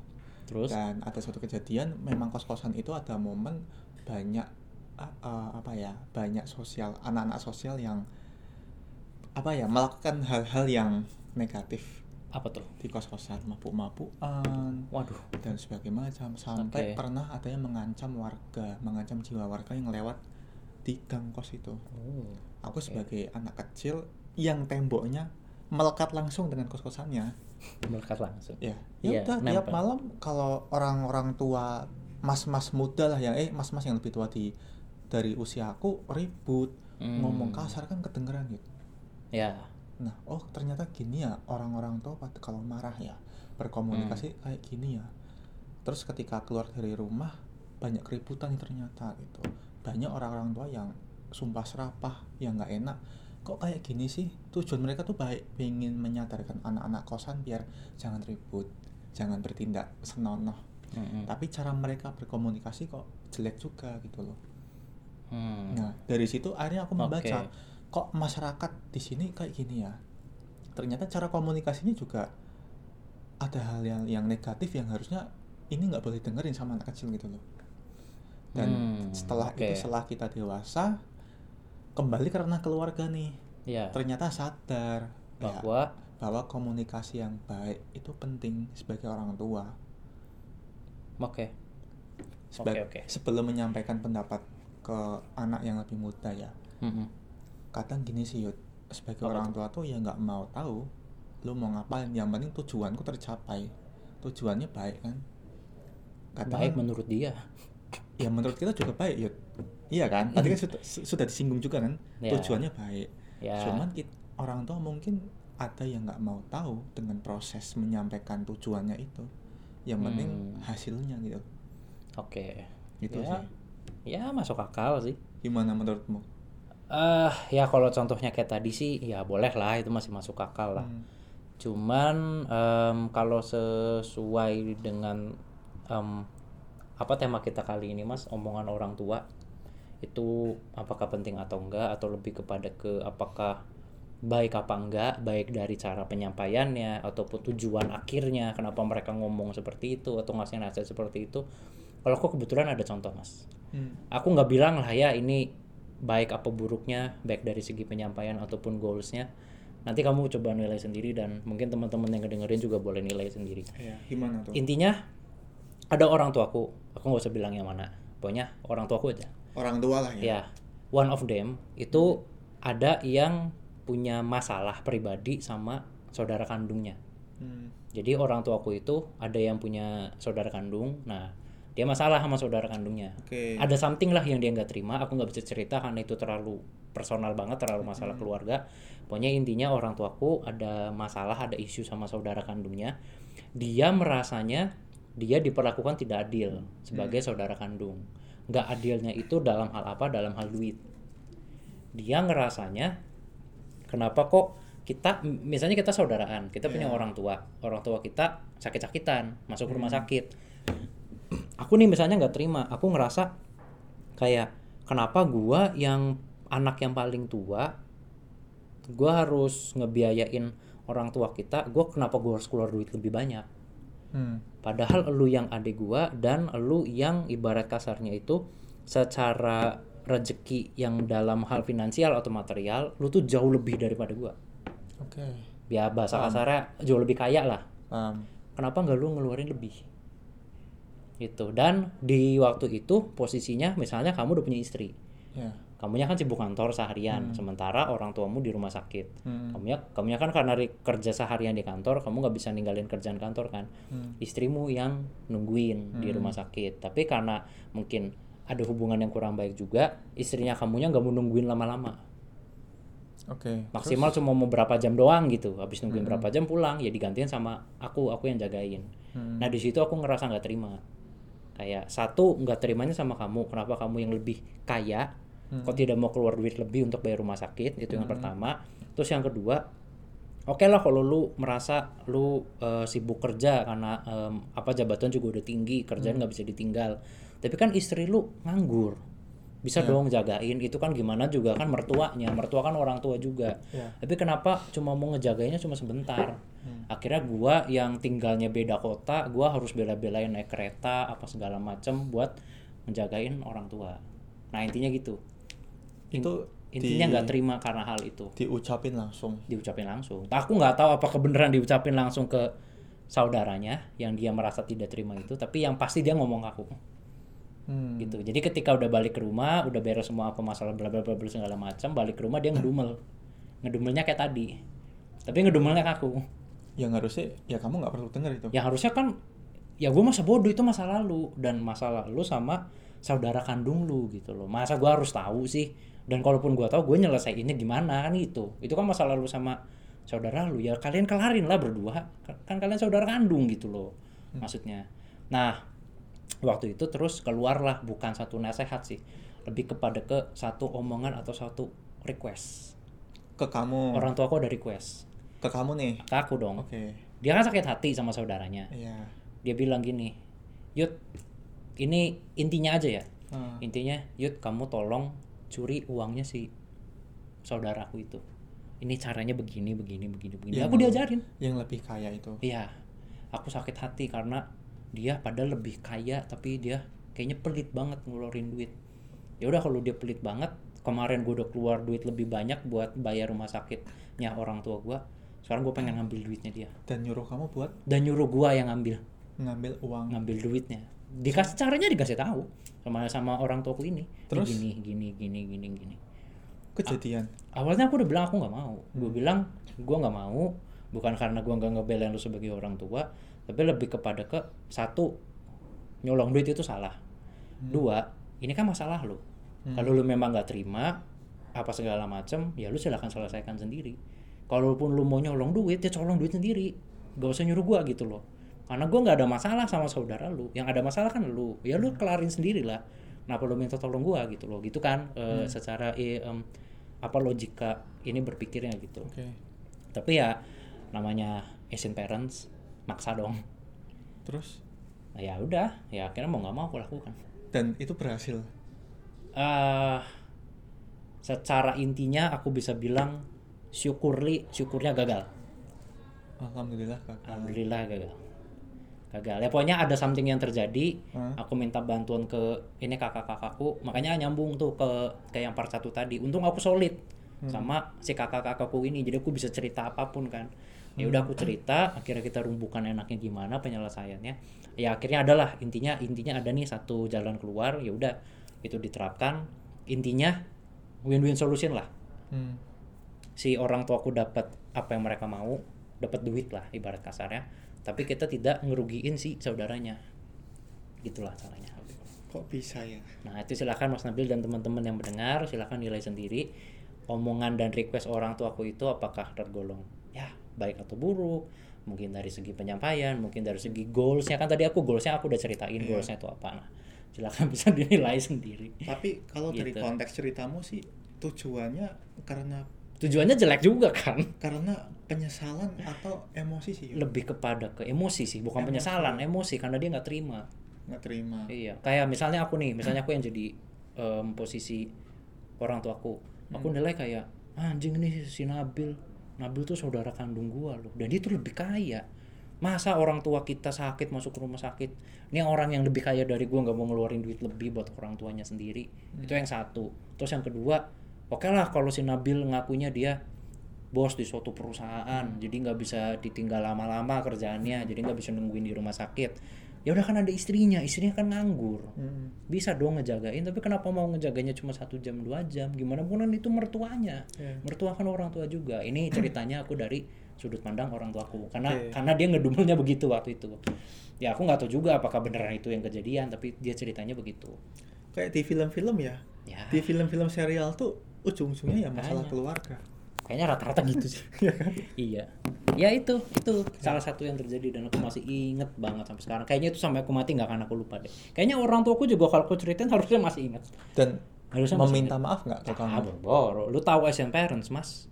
Terus? Dan ada suatu kejadian memang kos-kosan itu ada momen banyak ah, apa ya banyak sosial anak-anak sosial yang apa ya melakukan hal-hal yang negatif. Apa tuh? Di kos-kosan mabuk-mabukan waduh. dan sebagainya macam. Sampai Oke. pernah ada yang mengancam warga mengancam jiwa warga yang lewat di gang kos itu. Oh, aku sebagai anak kecil yang temboknya melekat langsung dengan kos-kosannya. Melekat langsung? Ya Iya, ya udah tiap malam kalau orang-orang tua mas-mas muda lah yang eh mas-mas yang lebih tua di dari usia aku ribut Hmm. ngomong kasar kan kedengeran gitu. Ya. Nah oh ternyata gini ya orang-orang tua pada kalau marah ya berkomunikasi Hmm. kayak gini ya. Terus ketika keluar dari rumah banyak keributan ternyata gitu. Banyak orang-orang tua yang sumpah serapah yang nggak enak. Kok kayak gini sih? Tujuan mereka tuh baik ingin menyadarkan anak-anak kosan biar jangan ribut jangan bertindak senonoh. Mm-mm. tapi cara mereka berkomunikasi kok jelek juga gitu loh Hmm. Nah, dari situ akhirnya aku membaca kok masyarakat di sini kayak gini ya. Ternyata cara komunikasinya juga ada hal yang yang negatif yang harusnya ini nggak boleh dengerin sama anak kecil gitu loh. Dan Hmm, setelah oke. itu setelah kita dewasa kembali karena keluarga nih. ya Ternyata sadar ya, bahwa bahwa komunikasi yang baik itu penting sebagai orang tua. oke Seba- Oke, oke. Sebelum menyampaikan pendapat ke anak yang lebih muda ya. Mm-mm. kadang gini sih Yud. Sebagai Apa orang tua tuh ya nggak mau tahu lu mau ngapain. Yang penting tujuanku tercapai. Tujuannya baik kan? Kadang baik menurut dia. (laughs) Ya menurut kita juga baik Yud. Iya kan? Tadi kan sudah, su- sudah disinggung juga kan? Ya. tujuannya baik. Ya. Cuman kit- orang tua mungkin ada yang nggak mau tahu dengan proses menyampaikan tujuannya itu. Yang penting Hmm. hasilnya gitu. Oke. Gitu ya, sih ya masuk akal sih. Gimana menurutmu? Eh ya kalau contohnya kayak tadi sih ya boleh lah itu masih masuk akal lah. Hmm. cuman em, kalau sesuai dengan em, apa tema kita kali ini mas omongan orang tua itu apakah penting atau enggak atau lebih kepada ke apakah baik apa enggak baik dari cara penyampaiannya ataupun tujuan akhirnya kenapa mereka ngomong seperti itu atau ngasih nasihat seperti itu. Kalau aku kebetulan ada contoh mas Hmm. aku nggak bilang lah ya ini baik apa buruknya baik dari segi penyampaian ataupun goalsnya. Nanti kamu coba nilai sendiri dan mungkin teman-teman yang ngedengerin juga boleh nilai sendiri. Iya, gimana tuh? Intinya ada orang tuaku aku. Nggak usah bilang yang mana. Pokoknya orang tuaku aja. Orang tua lah ya? Ya one of them itu ada yang punya masalah pribadi sama saudara kandungnya. Hmm. jadi orang tuaku itu ada yang punya saudara kandung. Nah dia masalah sama saudara kandungnya. Oke. Ada something lah yang dia nggak terima aku nggak bisa cerita karena itu terlalu personal banget terlalu masalah keluarga. Pokoknya intinya orang tuaku ada masalah ada isu sama saudara kandungnya. Dia merasanya dia diperlakukan tidak adil sebagai saudara kandung. Nggak adilnya itu dalam hal apa? Dalam hal duit. Dia ngerasanya kenapa kok kita misalnya kita saudaraan kita punya Iya. orang tua orang tua kita sakit-sakitan masuk rumah sakit aku nih misalnya nggak terima aku ngerasa kayak kenapa gua yang anak yang paling tua gua harus ngebiayain orang tua kita gua kenapa gua harus keluar duit lebih banyak? Hmm. padahal lu yang adik gua dan lu yang ibarat kasarnya itu secara rezeki yang dalam hal finansial atau material lu tuh jauh lebih daripada gua. Oke. Ya bahasa kasarnya jauh lebih kaya lah. Paham. kenapa nggak lu ngeluarin lebih gitu. Dan di waktu itu posisinya misalnya kamu udah punya istri. Ya. kamunya kan sibuk kantor seharian sementara orang tuamu di rumah sakit. Hmm. kamunya kamunya kan karena kerja seharian di kantor kamu nggak bisa ninggalin kerjaan kantor kan? Hmm. istrimu yang nungguin di rumah sakit. Tapi karena mungkin ada hubungan yang kurang baik juga istrinya kamunya nggak mau nungguin lama-lama. Oke. maksimal cuma mau berapa jam doang gitu. Habis nungguin berapa jam pulang ya digantiin sama aku aku yang jagain. Hmm. nah di situ aku ngerasa nggak terima kayak satu nggak terimanya sama kamu. Kenapa kamu yang lebih kaya? Kok tidak mau keluar duit lebih untuk bayar rumah sakit? Itu yang pertama. Terus yang kedua oke lah kalau lu merasa lu eh, sibuk kerja karena em, apa jabatan juga udah tinggi kerjaan nggak bisa ditinggal. Tapi kan istri lu nganggur. Bisa dong jagain. Itu kan gimana juga kan mertuanya. Mertua kan orang tua juga. Ya. tapi kenapa cuma mau ngejagainnya cuma sebentar akhirnya gua yang tinggalnya beda kota gua harus bela-belain naik kereta apa segala macem buat ngejagain orang tua. Nah intinya gitu. In- Itu intinya nggak terima karena hal itu. Diucapin langsung. diucapin langsung. Aku nggak tahu apa kebenaran diucapin langsung ke saudaranya yang dia merasa tidak terima itu tapi yang pasti dia ngomong ke aku. Hmm. gitu. Jadi ketika udah balik ke rumah udah beres semua apa masalah bla bla bla segala macam balik ke rumah dia ngedumel. (laughs) Ngedumelnya kayak tadi. Tapi ngedumelnya ke aku Yang harusnya ya kamu nggak perlu denger itu. yang harusnya kan ya gue masa bodoh itu masa lalu. Dan masa lalu sama saudara kandung lu gitu loh. Masa gue harus tahu sih? Dan kalaupun gue tahu gue nyelesainnya gimana? Kan itu itu kan masa lalu sama saudara lu. Ya kalian kelarin lah berdua. Kan kalian saudara kandung gitu loh maksudnya. Nah waktu itu terus keluarlah bukan satu nasihat sih. Lebih kepada ke satu omongan atau satu request. Ke kamu. orang tua aku ada request Ke kamu nih. ke aku dong Oke. dia kan sakit hati sama saudaranya Iya. dia bilang gini, Yud, ini intinya aja ya. Ah. Intinya, Yud, kamu tolong curi uangnya si saudaraku itu. Ini caranya begini, begini, begini, begini. Yang- Aku diajarin. Yang lebih kaya itu. Iya, aku sakit hati karena dia padahal lebih kaya, tapi dia kayaknya pelit banget ngeluarin duit. Ya udah kalau dia pelit banget, kemarin gue udah keluar duit lebih banyak buat bayar rumah sakitnya orang tua gue. Sekarang gue pengen ngambil duitnya dia. Dan nyuruh kamu buat? Dan nyuruh gue yang ngambil. Ngambil uang. ngambil duitnya. Dikasih caranya dikasih tahu sama sama orang tuaku ini Ini Terus? gini gini gini gini gini. Kejadian. awalnya aku udah bilang aku nggak mau. Gue bilang gue nggak mau. Bukan karena gue nggak ngebelain lu sebagai orang tua tapi lebih kepada ke satu nyolong duit itu salah. Dua ini kan masalah lu. Kalau lu memang nggak terima apa segala macem ya lu silahkan selesaikan sendiri kalaupun lu mau nyolong duit ya colong duit sendiri. Gak usah nyuruh gua gitu loh. Karena gua nggak ada masalah sama saudara lu. Yang ada masalah kan lu. Ya lu kelarin sendiri lah. Kenapa lu minta tolong gua gitu loh. Gitu kan eh, secara eh, em, apa logika ini berpikirnya gitu. Oke. tapi ya namanya Asian parents maksa dong. Terus? Nah, ya udah ya akhirnya mau nggak mau aku lakukan. Dan itu berhasil. eh secara intinya aku bisa bilang syukurli syukurnya gagal. Alhamdulillah kakak. alhamdulillah gagal. Gagal. Ya pokoknya ada something yang terjadi Hah? aku minta bantuan ke ini kakak-kakakku. Makanya nyambung tuh ke ke yang part satu tadi. Untung aku solid sama si kakak-kakakku ini. Jadi aku bisa cerita apa pun kan. Ya udah aku cerita akhirnya kita rumbukan enaknya gimana penyelesaiannya. Ya akhirnya adalah intinya intinya ada nih satu jalan keluar. Ya udah itu diterapkan. Intinya win-win solution lah. Hmm. Si orang tuaku dapat apa yang mereka mau dapat duit lah ibarat kasarnya. Tapi kita tidak ngerugiin si saudaranya. Gitulah caranya. Kok bisa ya? nah itu silahkan Mas Nabil dan teman-teman yang mendengar silahkan nilai sendiri. Omongan dan request orang tuaku itu apakah tergolong ya baik atau buruk? Mungkin dari segi penyampaian mungkin dari segi goalsnya. Kan tadi aku goalsnya aku udah ceritain goalsnya itu apa. Nah silahkan (laughs) bisa dinilai sendiri. Tapi kalau dari Gitu. konteks ceritamu sih tujuannya karena tujuannya jelek juga kan? Karena penyesalan atau emosi sih lebih kepada ke emosi sih bukan Emosi. penyesalan emosi. Karena dia nggak terima. Nggak terima. iya kayak misalnya aku nih misalnya aku yang jadi em, posisi orang tuaku. Aku nilai kayak "Ah, anjing nih si Nabil. Nabil tuh saudara kandung gua loh. Dan dia tuh lebih kaya. Masa orang tua kita sakit masuk ke rumah sakit ini orang yang lebih kaya dari gua nggak mau ngeluarin duit lebih buat orang tuanya sendiri. Itu yang satu. Terus yang kedua oke lah kalau si Nabil ngakunya dia bos di suatu perusahaan jadi nggak bisa ditinggal lama-lama kerjaannya jadi nggak bisa nungguin di rumah sakit. Ya udah kan ada istrinya istrinya kan nganggur. Hmm. bisa dong ngejagain tapi kenapa mau ngejaganya cuma satu jam dua jam? Gimana pun kan itu mertuanya. Iya. mertua kan orang tua juga. Ini (coughs) ceritanya aku dari sudut pandang orang tuaku. Karena Oke. karena dia ngedumelnya begitu waktu itu. Ya aku nggak tahu juga apakah beneran itu yang kejadian tapi dia ceritanya begitu. Kayak di film-film ya. ya. Di film-film serial tuh ujung-ujungnya ya masalah Makanya. keluarga. kayaknya rata-rata gitu sih (laughs) iya ya itu itu salah satu yang terjadi dan aku masih inget banget sampai sekarang kayaknya itu sampai aku mati nggak akan aku lupa deh kayaknya orang tuaku juga kalau aku ceritain harusnya masih inget Dan harusnya meminta maaf nggak ke kamu? boro Lu tahu Asian Parents, Mas?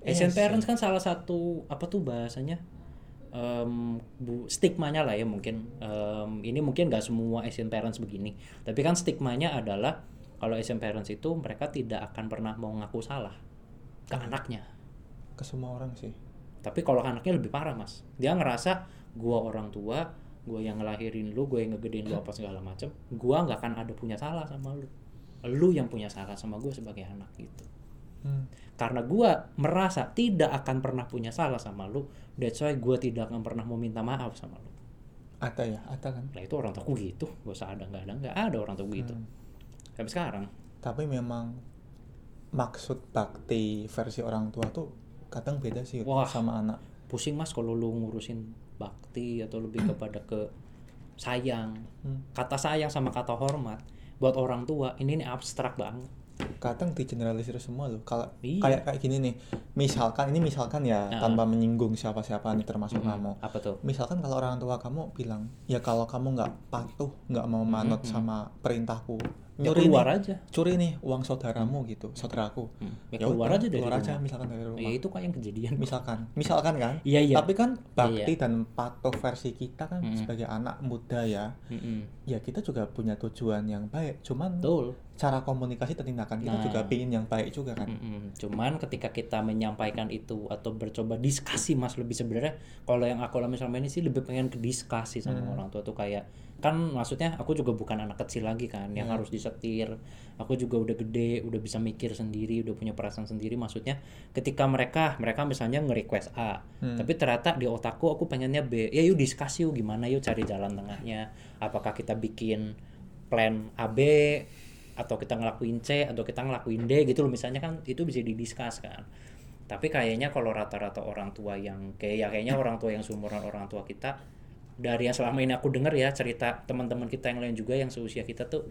Iya Asian sih. Parents kan salah satu apa tuh bahasanya? Em, bu, stigmanya lah ya mungkin. Em, ini mungkin nggak semua Asian Parents begini. Tapi kan stigmanya adalah kalau Asian Parents itu mereka tidak akan pernah mau ngaku salah ke anaknya. Ke semua orang sih. Tapi kalau anaknya lebih parah, Mas. Dia ngerasa gua orang tua, gua yang ngelahirin lu, gua yang ngegedein lu apa segala macem, gua nggak akan ada punya salah sama lu. Lu yang punya salah sama gua sebagai anak gitu. Hmm. Karena gua merasa tidak akan pernah punya salah sama lu, that's why gua tidak akan pernah mau minta maaf sama lu. Ada ya, ada kan. Lah itu orang tuaku gitu, gak usah ada nggak ada nggak ada orang tuaku gitu. Hmm. Sampai sekarang. Tapi memang maksud bakti versi orang tua tuh kadang beda sih Wah. sama anak. Pusing mas kalau lu ngurusin bakti atau lebih (clears throat) kepada ke sayang. Hmm. Kata sayang sama kata hormat buat orang tua ini nih abstrak banget. Kadang digeneralisir semua loh. Kalau Iya. kayak kayak gini nih. Misalkan ini misalkan ya Ah. tanpa menyinggung siapa-siapa nih termasuk Mm-mm. kamu. Apa tuh? Misalkan kalau orang tua kamu bilang, ya kalau kamu nggak patuh, nggak mau manut Mm-mm. sama perintahku, Ya keluar nih, aja. curi nih uang saudaramu gitu, saudaraku. Hmm. Ya, Ya keluar aja dari keluar aja rumah. misalkan dari rumah. Ya itu kan yang kejadian. Misalkan, misalkan kan. Iya iya. Tapi kan bakti Iya. dan patuh versi kita kan Mm-mm. sebagai anak muda ya, Mm-mm. ya kita juga punya tujuan yang baik. Cuman Betul. Cara komunikasi dan tindakan kita Nah. juga pingin yang baik juga kan. Mm-mm. Cuman ketika kita menyampaikan itu atau bercoba diskusi mas lebih sebenarnya kalau yang aku alami selama ini sih lebih pengen ke diskusi sama Hmm. orang tua tuh kayak kan maksudnya aku juga bukan anak kecil lagi kan yang Hmm. harus disetir aku juga udah gede udah bisa mikir sendiri udah punya perasaan sendiri maksudnya ketika mereka mereka misalnya nge-request A Hmm. tapi ternyata di otakku aku pengennya B ya yuk diskusi yuk gimana yuk cari jalan tengahnya apakah kita bikin plan AB atau kita ngelakuin C atau kita ngelakuin D gitu loh. Misalnya kan itu bisa didiskus kan. Tapi kayaknya kalau rata-rata orang tua yang kayak ya kayaknya orang tua yang seumuran orang tua kita dari yang selama ini aku dengar ya cerita teman-teman kita yang lain juga yang seusia kita tuh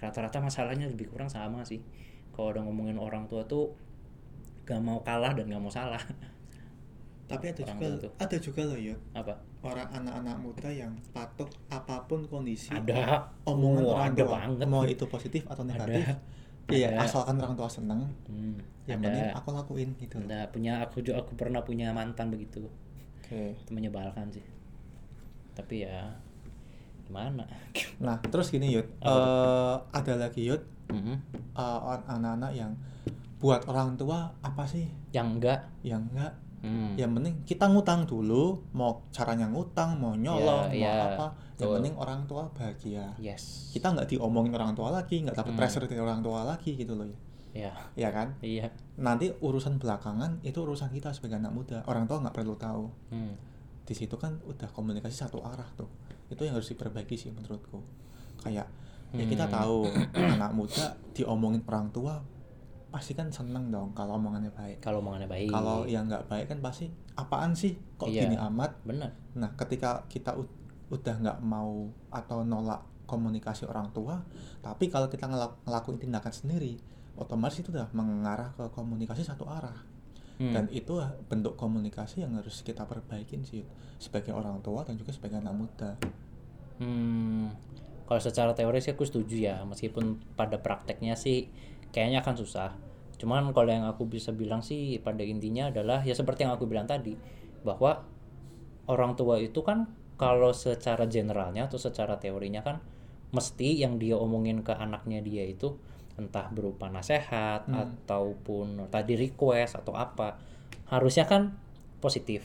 rata-rata masalahnya lebih kurang sama sih. Kalau udah ngomongin orang tua tuh gak mau kalah dan gak mau salah (laughs) Tapi ada juga ada juga loh Yud, apa orang anak-anak muda yang patuh apa pun kondisi. ada Omongan Oh, orang ada tua, banget mau itu positif atau negatif. Ada. Iya, Ada. asalkan orang tua seneng, Hmm, yang penting aku lakuin gitu. ada punya aku juga aku pernah punya mantan begitu Oke. itu menyebalkan sih tapi ya gimana (laughs) Nah, terus gini Yud, Apa eh ada lagi Yud, Mhm. eh, or- anak-anak yang buat orang tua apa sih yang enggak yang enggak hmm. yang penting kita ngutang dulu mau caranya ngutang mau nyolong Iya, mau iya, apa. Yang betul. penting orang tua bahagia. Yes. Kita nggak diomongin orang tua lagi nggak dapat Hmm. pressure dari orang tua lagi gitu loh ya. Ya. Ya kan? Iya. Nanti urusan belakangan itu urusan kita sebagai anak muda. Orang tua nggak perlu tahu. Hmm. di situ kan udah komunikasi satu arah tuh. Itu yang harus diperbaiki sih menurutku. Kayak ya kita Hmm. tahu (clears throat) anak muda diomongin orang tua pasti kan seneng dong kalau omongannya baik. Kalau omongannya baik. Kalau yang nggak baik kan pasti apaan sih? Kok Iya. gini amat? bener. Nah ketika kita udah nggak mau atau nolak komunikasi orang tua tapi kalau kita ngelak- ngelakuin tindakan sendiri otomatis itu udah mengarah ke komunikasi satu arah. Hmm. dan itu bentuk komunikasi yang harus kita perbaikin sih sebagai orang tua dan juga sebagai anak muda. Hmm, kalau secara teori sih aku setuju ya, meskipun pada prakteknya sih kayaknya akan susah. Cuman kalau yang aku bisa bilang sih pada intinya adalah ya seperti yang aku bilang tadi, bahwa orang tua itu kan kalau secara generalnya atau secara teorinya kan mesti yang dia omongin ke anaknya dia itu entah berupa nasihat Hmm. ataupun tadi request atau apa harusnya kan positif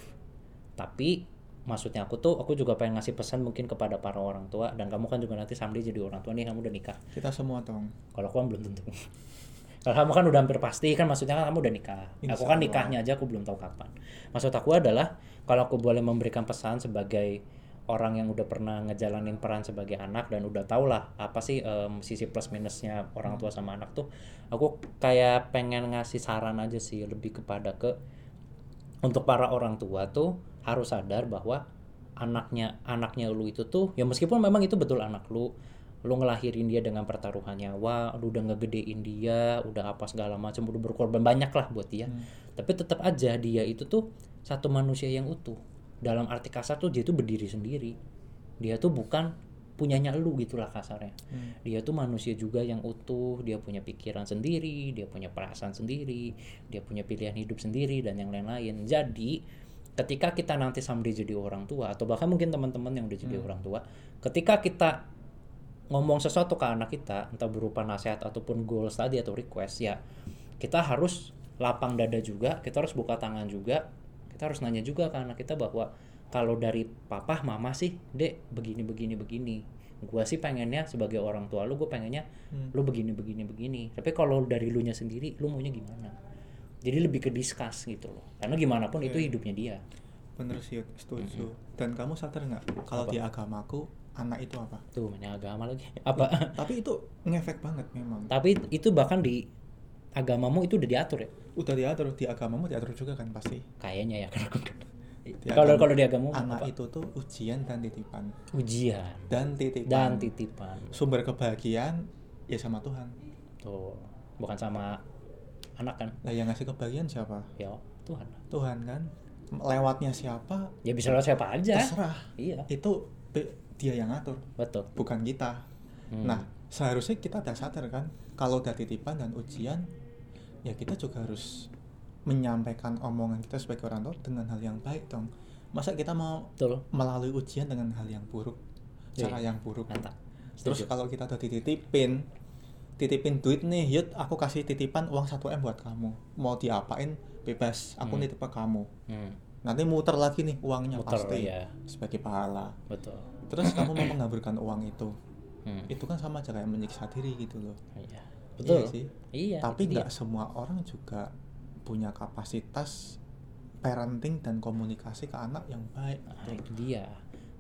tapi maksudnya aku tuh aku juga pengen ngasih pesan mungkin kepada para orang tua dan kamu kan juga nanti someday jadi orang tua nih kamu udah nikah kita semua dong kalau aku kan belum tentu kalau kamu kan udah hampir pasti kan maksudnya kan kamu udah nikah Insya aku kan Allah. nikahnya aja aku belum tahu kapan maksud aku adalah kalau aku boleh memberikan pesan sebagai orang yang udah pernah ngejalanin peran sebagai anak dan udah tau lah apa sih em, sisi plus minusnya orang tua sama anak tuh aku kayak pengen ngasih saran aja sih lebih kepada ke untuk para orang tua tuh harus sadar bahwa anaknya anaknya lu itu tuh ya meskipun memang itu betul anak lu lu ngelahirin dia dengan pertaruhan nyawa lu udah ngegedein dia udah apa segala macam udah berkorban banyak lah buat dia. Tapi tetap aja dia itu tuh satu manusia yang utuh. Dalam arti kasar tuh dia tuh berdiri sendiri. Dia tuh bukan punyanya lu gitulah kasarnya. Dia tuh manusia juga yang utuh dia punya pikiran sendiri dia punya perasaan sendiri dia punya pilihan hidup sendiri dan yang lain-lain. Jadi ketika kita nanti sampai jadi orang tua atau bahkan mungkin teman-teman yang udah jadi orang tua ketika kita ngomong sesuatu ke anak kita entah berupa nasihat ataupun goals tadi atau request ya kita harus lapang dada juga kita harus buka tangan juga kita harus nanya juga ke anak kita bahwa kalau dari papa mama sih dek begini begini begini. Gua sih pengennya sebagai orang tua lu gue pengennya lu begini begini begini. Tapi kalau dari lu nya sendiri lu maunya gimana? Jadi lebih ke discuss gitu loh. Karena gimana pun itu hidupnya dia. Bener sih setuju. Dan kamu sadar nggak? Kalau di agamaku anak itu apa? Tuh mainnya agama lagi. Apa? Tapi itu ngefek banget memang. Tapi itu bahkan di agamamu itu udah diatur ya? Udah diatur di agamamu diatur juga kan pasti. Kayaknya ya karena kalau kalau di agamamu anak apa? itu tuh ujian dan titipan. Ujian. Dan titipan. Dan titipan. Sumber kebahagiaan ya sama Tuhan. Tuh bukan sama anak kan? Lah yang ngasih kebahagiaan siapa? Ya Tuhan. Tuhan kan? Lewatnya siapa? Ya bisa lewat siapa aja. Terserah. Iya. Itu dia yang ngatur betul. bukan kita. Hmm. nah seharusnya kita udah sadar kan kalau udah titipan dan ujian ya kita juga harus menyampaikan omongan kita sebagai orang tua dengan hal yang baik dong. Masa kita mau betul. melalui ujian dengan hal yang buruk cara Iya. yang buruk? Mantap terus kalau kita udah dititipin titipin duit nih yud aku kasih titipan uang 1 m buat kamu. Mau diapain? Bebas aku Hmm. nitip ke kamu. Hmm, nanti muter lagi nih uangnya Muter, pasti ya. sebagai pahala. Betul terus kamu mau (clears throat) mengaburkan uang itu? Hmm, itu kan sama aja kayak menyiksa diri gitu loh. Iya. Betul. Iya sih. Iya tapi nggak semua orang juga punya kapasitas parenting dan komunikasi ke anak yang baik. Nah, itu dia.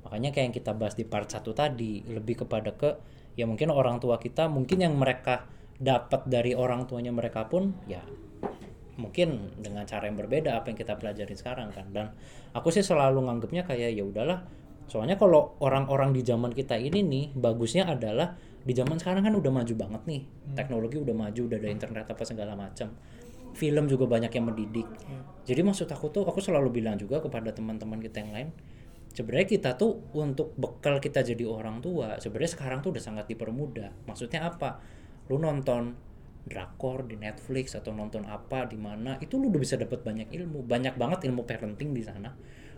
Makanya kayak yang kita bahas di part 1 tadi, lebih kepada ke ya mungkin orang tua kita mungkin yang mereka dapat dari orang tuanya mereka pun ya mungkin dengan cara yang berbeda apa yang kita pelajari sekarang kan. Dan aku sih selalu nganggapnya kayak ya udahlah. Soalnya kalau orang-orang di zaman kita ini nih bagusnya adalah di zaman sekarang kan udah maju banget nih. Teknologi udah maju, udah ada internet apa segala macam. Film juga banyak yang mendidik. Jadi maksud aku tuh aku selalu bilang juga kepada teman-teman kita yang lain, sebenarnya kita tuh untuk bekal kita jadi orang tua, sebenarnya sekarang tuh udah sangat dipermudah. Maksudnya apa? Lu nonton drakor di Netflix atau nonton apa di mana itu lu udah bisa dapat banyak ilmu, banyak banget ilmu parenting di sana.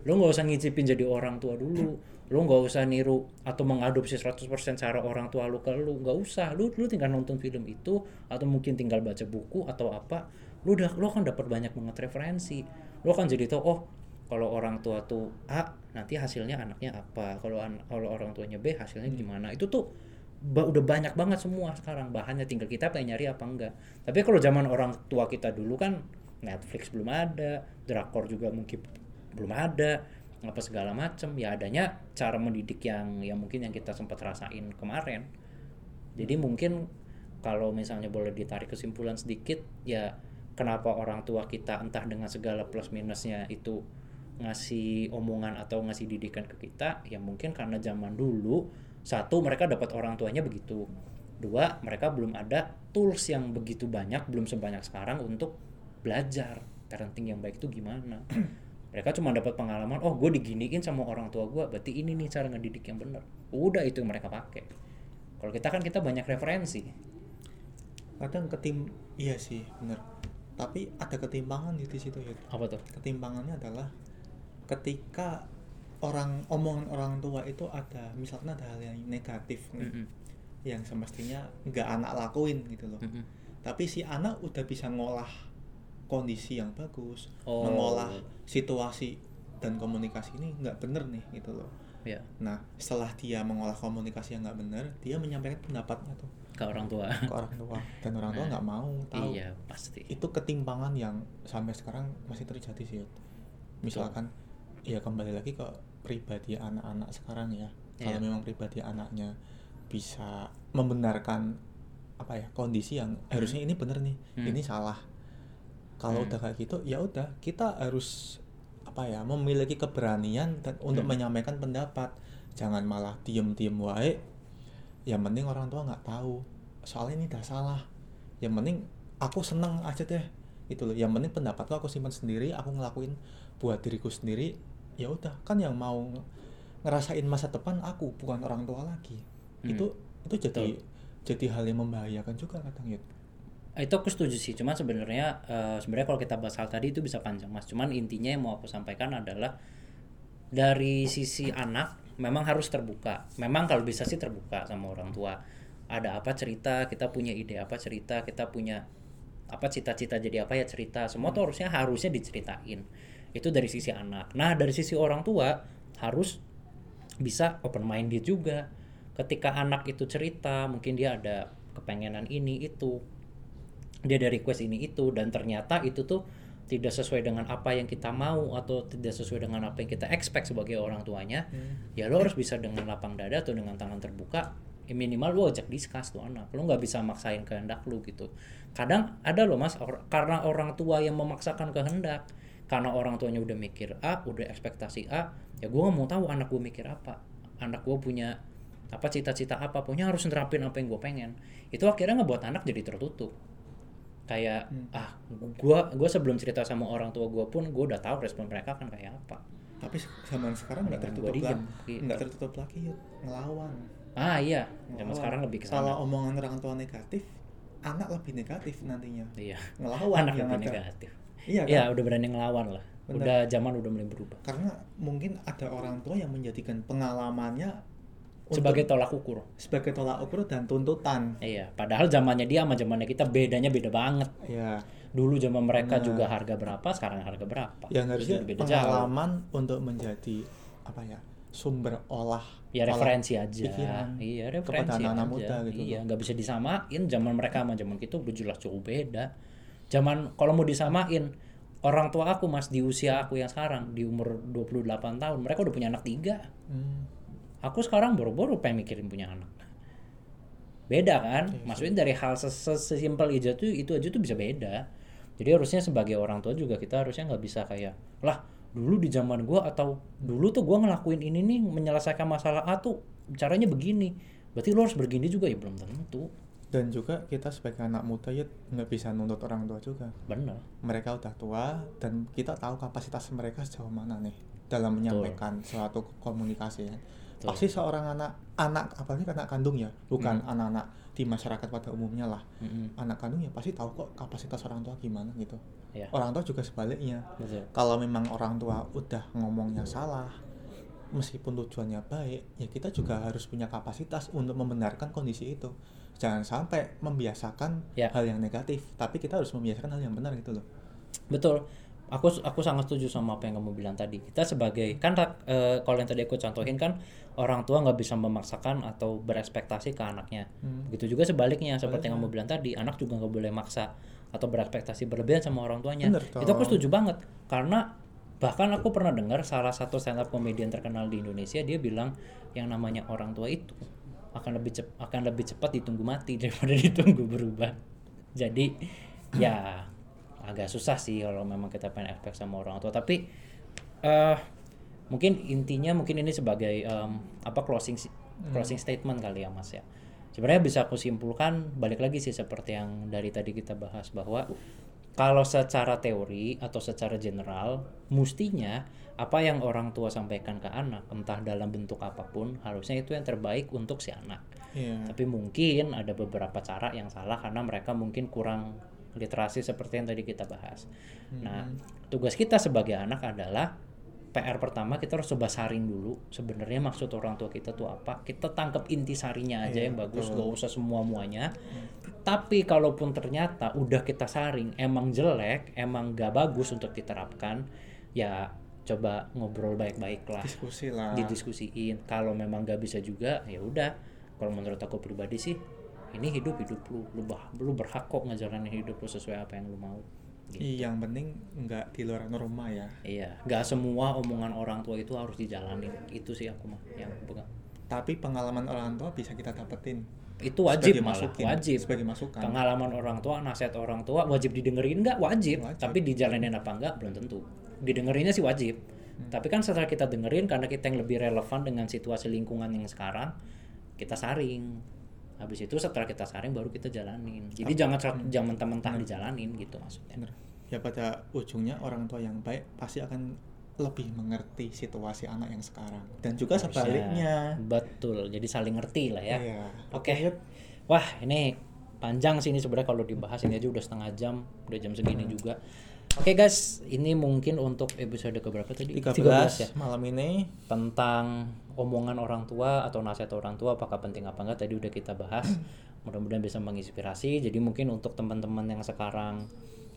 Lu nggak usah ngicipin jadi orang tua dulu. Lu nggak usah niru atau mengadopsi 100% cara orang tua lu ke lu, nggak usah. Lu lu tinggal nonton film itu atau mungkin tinggal baca buku atau apa. Lu udah lu akan dapat banyak banget referensi. Lu akan jadi tahu oh kalau orang tua tuh A nanti hasilnya anaknya apa kalau an- kalau orang tuanya B hasilnya gimana itu tuh ba- udah banyak banget semua sekarang bahannya tinggal kita pengen nyari apa enggak tapi kalau zaman orang tua kita dulu kan Netflix belum ada drakor juga mungkin belum ada apa segala macam ya adanya cara mendidik yang yang mungkin yang kita sempat rasain kemarin. Jadi mungkin kalau misalnya boleh ditarik kesimpulan sedikit ya kenapa orang tua kita entah dengan segala plus minusnya itu ngasih omongan atau ngasih didikan ke kita ya mungkin karena zaman dulu satu mereka dapat orang tuanya begitu. Dua mereka belum ada tools yang begitu banyak belum sebanyak sekarang untuk belajar. Parenting yang baik itu gimana mereka cuma dapat pengalaman oh gue diginiin sama orang tua gue berarti ini nih cara ngedidik yang benar udah itu yang mereka pakai. Kalau kita kan kita banyak referensi. Kadang ketim iya sih bener. Tapi ada ketimpangan di situ ya apa tuh? Ketimpangannya adalah ketika orang omongan orang tua itu ada misalnya ada hal yang negatif nih Mm-mm. yang semestinya nggak anak lakuin gitu loh. Mm-mm. tapi si anak udah bisa ngolah kondisi yang bagus Oh. mengolah situasi dan komunikasi ini nggak bener nih gitu loh. Ya. Nah setelah dia mengolah komunikasi yang nggak bener dia menyampaikan pendapatnya tuh. Ke orang tua. Ke orang tua. Dan orang tua nggak mau tahu. iya pasti. Itu ketimpangan yang sampai sekarang masih terjadi sih misalkan ya kembali lagi ke pribadi anak-anak sekarang ya. Kalau Iya. memang pribadi anaknya bisa membenarkan apa ya kondisi yang harusnya ini bener nih Hmm. ini salah kalau Hmm. udah kayak gitu ya udah kita harus apa ya memiliki keberanian dan untuk Hmm. menyampaikan pendapat. Jangan malah diem-diem wae. Yang penting orang tua nggak tahu. Soalnya ini udah salah. Yang penting aku seneng aja deh. Itu loh yang penting pendapatku aku simpan sendiri aku ngelakuin buat diriku sendiri. Ya udah kan yang mau nge- ngerasain masa depan aku bukan orang tua lagi. Hmm. itu itu jadi jadi hal yang membahayakan juga kadang ya itu aku setuju sih. Cuman sebenarnya eh, sebenarnya kalau kita bahas hal tadi itu bisa panjang mas. Cuman intinya yang mau aku sampaikan adalah dari sisi anak memang harus terbuka. Memang kalau bisa sih terbuka sama orang tua. Ada apa cerita kita punya ide apa cerita kita punya apa cita-cita jadi apa ya cerita. Semua tuh harusnya harusnya diceritain. Itu dari sisi anak. Nah dari sisi orang tua harus bisa open minded juga. Ketika anak itu cerita mungkin dia ada kepengenan ini itu dia ada request ini itu dan ternyata itu tuh tidak sesuai dengan apa yang kita mau atau tidak sesuai dengan apa yang kita expect sebagai orang tuanya ya lo harus bisa dengan lapang dada atau dengan tangan terbuka ya minimal lo ajak discuss tuh anak. Lo nggak bisa maksain kehendak lo gitu. Kadang ada loh mas or- karena orang tua yang memaksakan kehendak. Karena orang tuanya udah mikir A udah ekspektasi A ya gue nggak mau tahu anak gue mikir apa. Anak gue punya apa cita-cita apa punya harus nerapin apa yang gue pengen. Itu akhirnya ngebuat anak jadi tertutup kayak ah gua gua sebelum cerita sama orang tua gua pun gua udah tahu respon mereka kan kayak apa. Tapi zaman sekarang nggak tertutup lagi gitu. nggak tertutup lagi Yud. ngelawan. Ah iya. Zaman sekarang lebih ke kalau omongan orang tua negatif anak lebih negatif nantinya. Iya. Ngelawan anak yang lebih ada. negatif. Iya kan? iya udah berani ngelawan lah. Bener. udah zaman udah mulai berubah. Karena mungkin ada orang tua yang menjadikan pengalamannya untuk- sebagai tolak ukur. sebagai tolak ukur dan tuntutan. Iya padahal zamannya dia sama zamannya kita bedanya beda banget. Ya dulu zaman mereka Bener. juga harga berapa sekarang harga berapa? yang harusnya beda jauh. pengalaman untuk menjadi apa ya sumber olah ya olah referensi aja. pikiran iya kepada referensi anak-anak aja. muda gitu iya nggak bisa disamain. Zaman mereka sama zaman kita udah jelas jauh beda. Zaman kalau mau disamain orang tua aku mas di usia aku yang sekarang di umur 28 tahun mereka udah punya anak tiga. Hmm, aku sekarang baru-baru pengen mikirin punya anak. Beda kan? Iya maksudnya dari hal ses- ses- sesimpel aja tuh itu aja tuh bisa beda. Jadi harusnya sebagai orang tua juga kita harusnya nggak bisa kayak lah dulu di zaman gua atau dulu tuh gua ngelakuin ini nih menyelesaikan masalah A tuh caranya begini. Berarti lo harus begini juga. Ya belum tentu. Dan juga kita sebagai anak muda ya nggak bisa nuntut orang tua juga. Bener. Mereka udah tua dan kita tahu kapasitas mereka sejauh mana nih dalam menyampaikan suatu komunikasi ya. Betul. Pasti seorang anak anak apalagi anak kandung ya, bukan anak-anak di masyarakat pada umumnya lah. Mm-mm. Anak kandung ya pasti tahu kok kapasitas orang tua gimana gitu. ya Orang tua juga sebaliknya. betul Kalau memang orang tua udah ngomongnya salah, meskipun tujuannya baik, ya kita juga harus punya kapasitas untuk membenarkan kondisi itu. Jangan sampai membiasakan Ya. hal yang negatif, tapi kita harus membiasakan hal yang benar gitu loh. Betul. Aku aku sangat setuju sama apa yang kamu bilang tadi. Kita sebagai kan eh, kalau yang tadi aku contohin kan orang tua nggak bisa memaksakan atau berekspektasi ke anaknya. Hmm. Begitu juga sebaliknya seperti yang kamu bilang tadi, anak juga nggak boleh maksa atau berekspektasi berlebihan sama orang tuanya. Bener Itu aku setuju banget karena bahkan aku pernah dengar salah satu stand up komedian terkenal di Indonesia dia bilang yang namanya orang tua itu akan lebih cep- akan lebih cepat ditunggu mati (laughs) daripada ditunggu berubah. Jadi ya agak susah sih kalau memang kita pengen efek sama orang tua. Tapi eh mungkin intinya mungkin ini sebagai em, apa closing si- closing statement kali ya mas ya. Sebenarnya bisa aku simpulkan balik lagi sih seperti yang dari tadi kita bahas bahwa kalau secara teori atau secara general mestinya apa yang orang tua sampaikan ke anak entah dalam bentuk apa pun harusnya itu yang terbaik untuk si anak. Iya. tapi mungkin ada beberapa cara yang salah karena mereka mungkin kurang literasi seperti yang tadi kita bahas. Nah, tugas kita sebagai anak adalah PR pertama kita harus coba saring dulu sebenarnya maksud orang tua kita tuh apa. Kita tangkap inti sarinya aja yang bagus, gak usah semua muanya. Tapi kalaupun ternyata udah kita saring emang jelek, emang gak bagus untuk diterapkan, ya coba ngobrol baik-baik lah Diskusi lah. didiskusiin kalau memang gak bisa juga ya udah kalau menurut aku pribadi sih ini hidup hidup lu lu, bah, lu berhak kok ngejalanin hidup lu sesuai apa yang lu mau Iya, yang penting nggak di luar norma ya. Iya, nggak semua omongan orang tua itu harus dijalanin. Itu sih aku mah yang aku pegang. Tapi pengalaman orang tua bisa kita dapetin. Itu wajib Sebagai malah, masukin, wajib. sebagai masukan. Pengalaman orang tua, nasihat orang tua wajib didengerin nggak? Wajib. Wajib. Tapi dijalanin apa enggak belum tentu. Didengerinnya sih wajib. Hmm. Tapi kan setelah kita dengerin karena kita yang lebih relevan dengan situasi lingkungan yang sekarang, kita saring. Habis itu setelah kita saring baru kita jalanin. Jadi jangan ser- jangan mentah-mentah dijalanin gitu maksudnya. Bener. Ya pada ujungnya orang tua yang baik pasti akan lebih mengerti situasi anak yang sekarang dan juga Harusnya. sebaliknya. Betul. Jadi saling ngerti lah ya. Iya. Oke. Yud. Wah, ini panjang sih ini sebenarnya kalau dibahas ini aja udah setengah jam, udah jam segini Hmm. juga. Oke guys, ini mungkin untuk episode keberapa tadi? 13, ya. malam ini Tentang omongan orang tua atau nasihat orang tua apakah penting apa enggak tadi udah kita bahas. (clears throat) Mudah-mudahan bisa menginspirasi. Jadi mungkin untuk teman-teman yang sekarang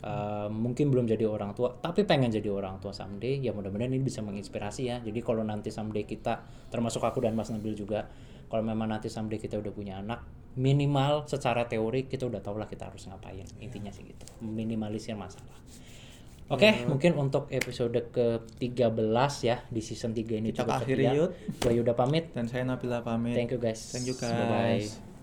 uh, mungkin belum jadi orang tua tapi pengen jadi orang tua someday ya mudah-mudahan ini bisa menginspirasi ya jadi kalau nanti someday kita termasuk aku dan Mas Nabil juga kalau memang nanti someday kita udah punya anak minimal secara teori kita udah tahu lah kita harus ngapain intinya sih gitu minimalisir masalah Oke, mungkin untuk episode ke-13 ya di season 3 ini Kita cukup akhiri. Gua Yuda pamit. dan saya Nabila pamit. Thank you guys. Thank you guys.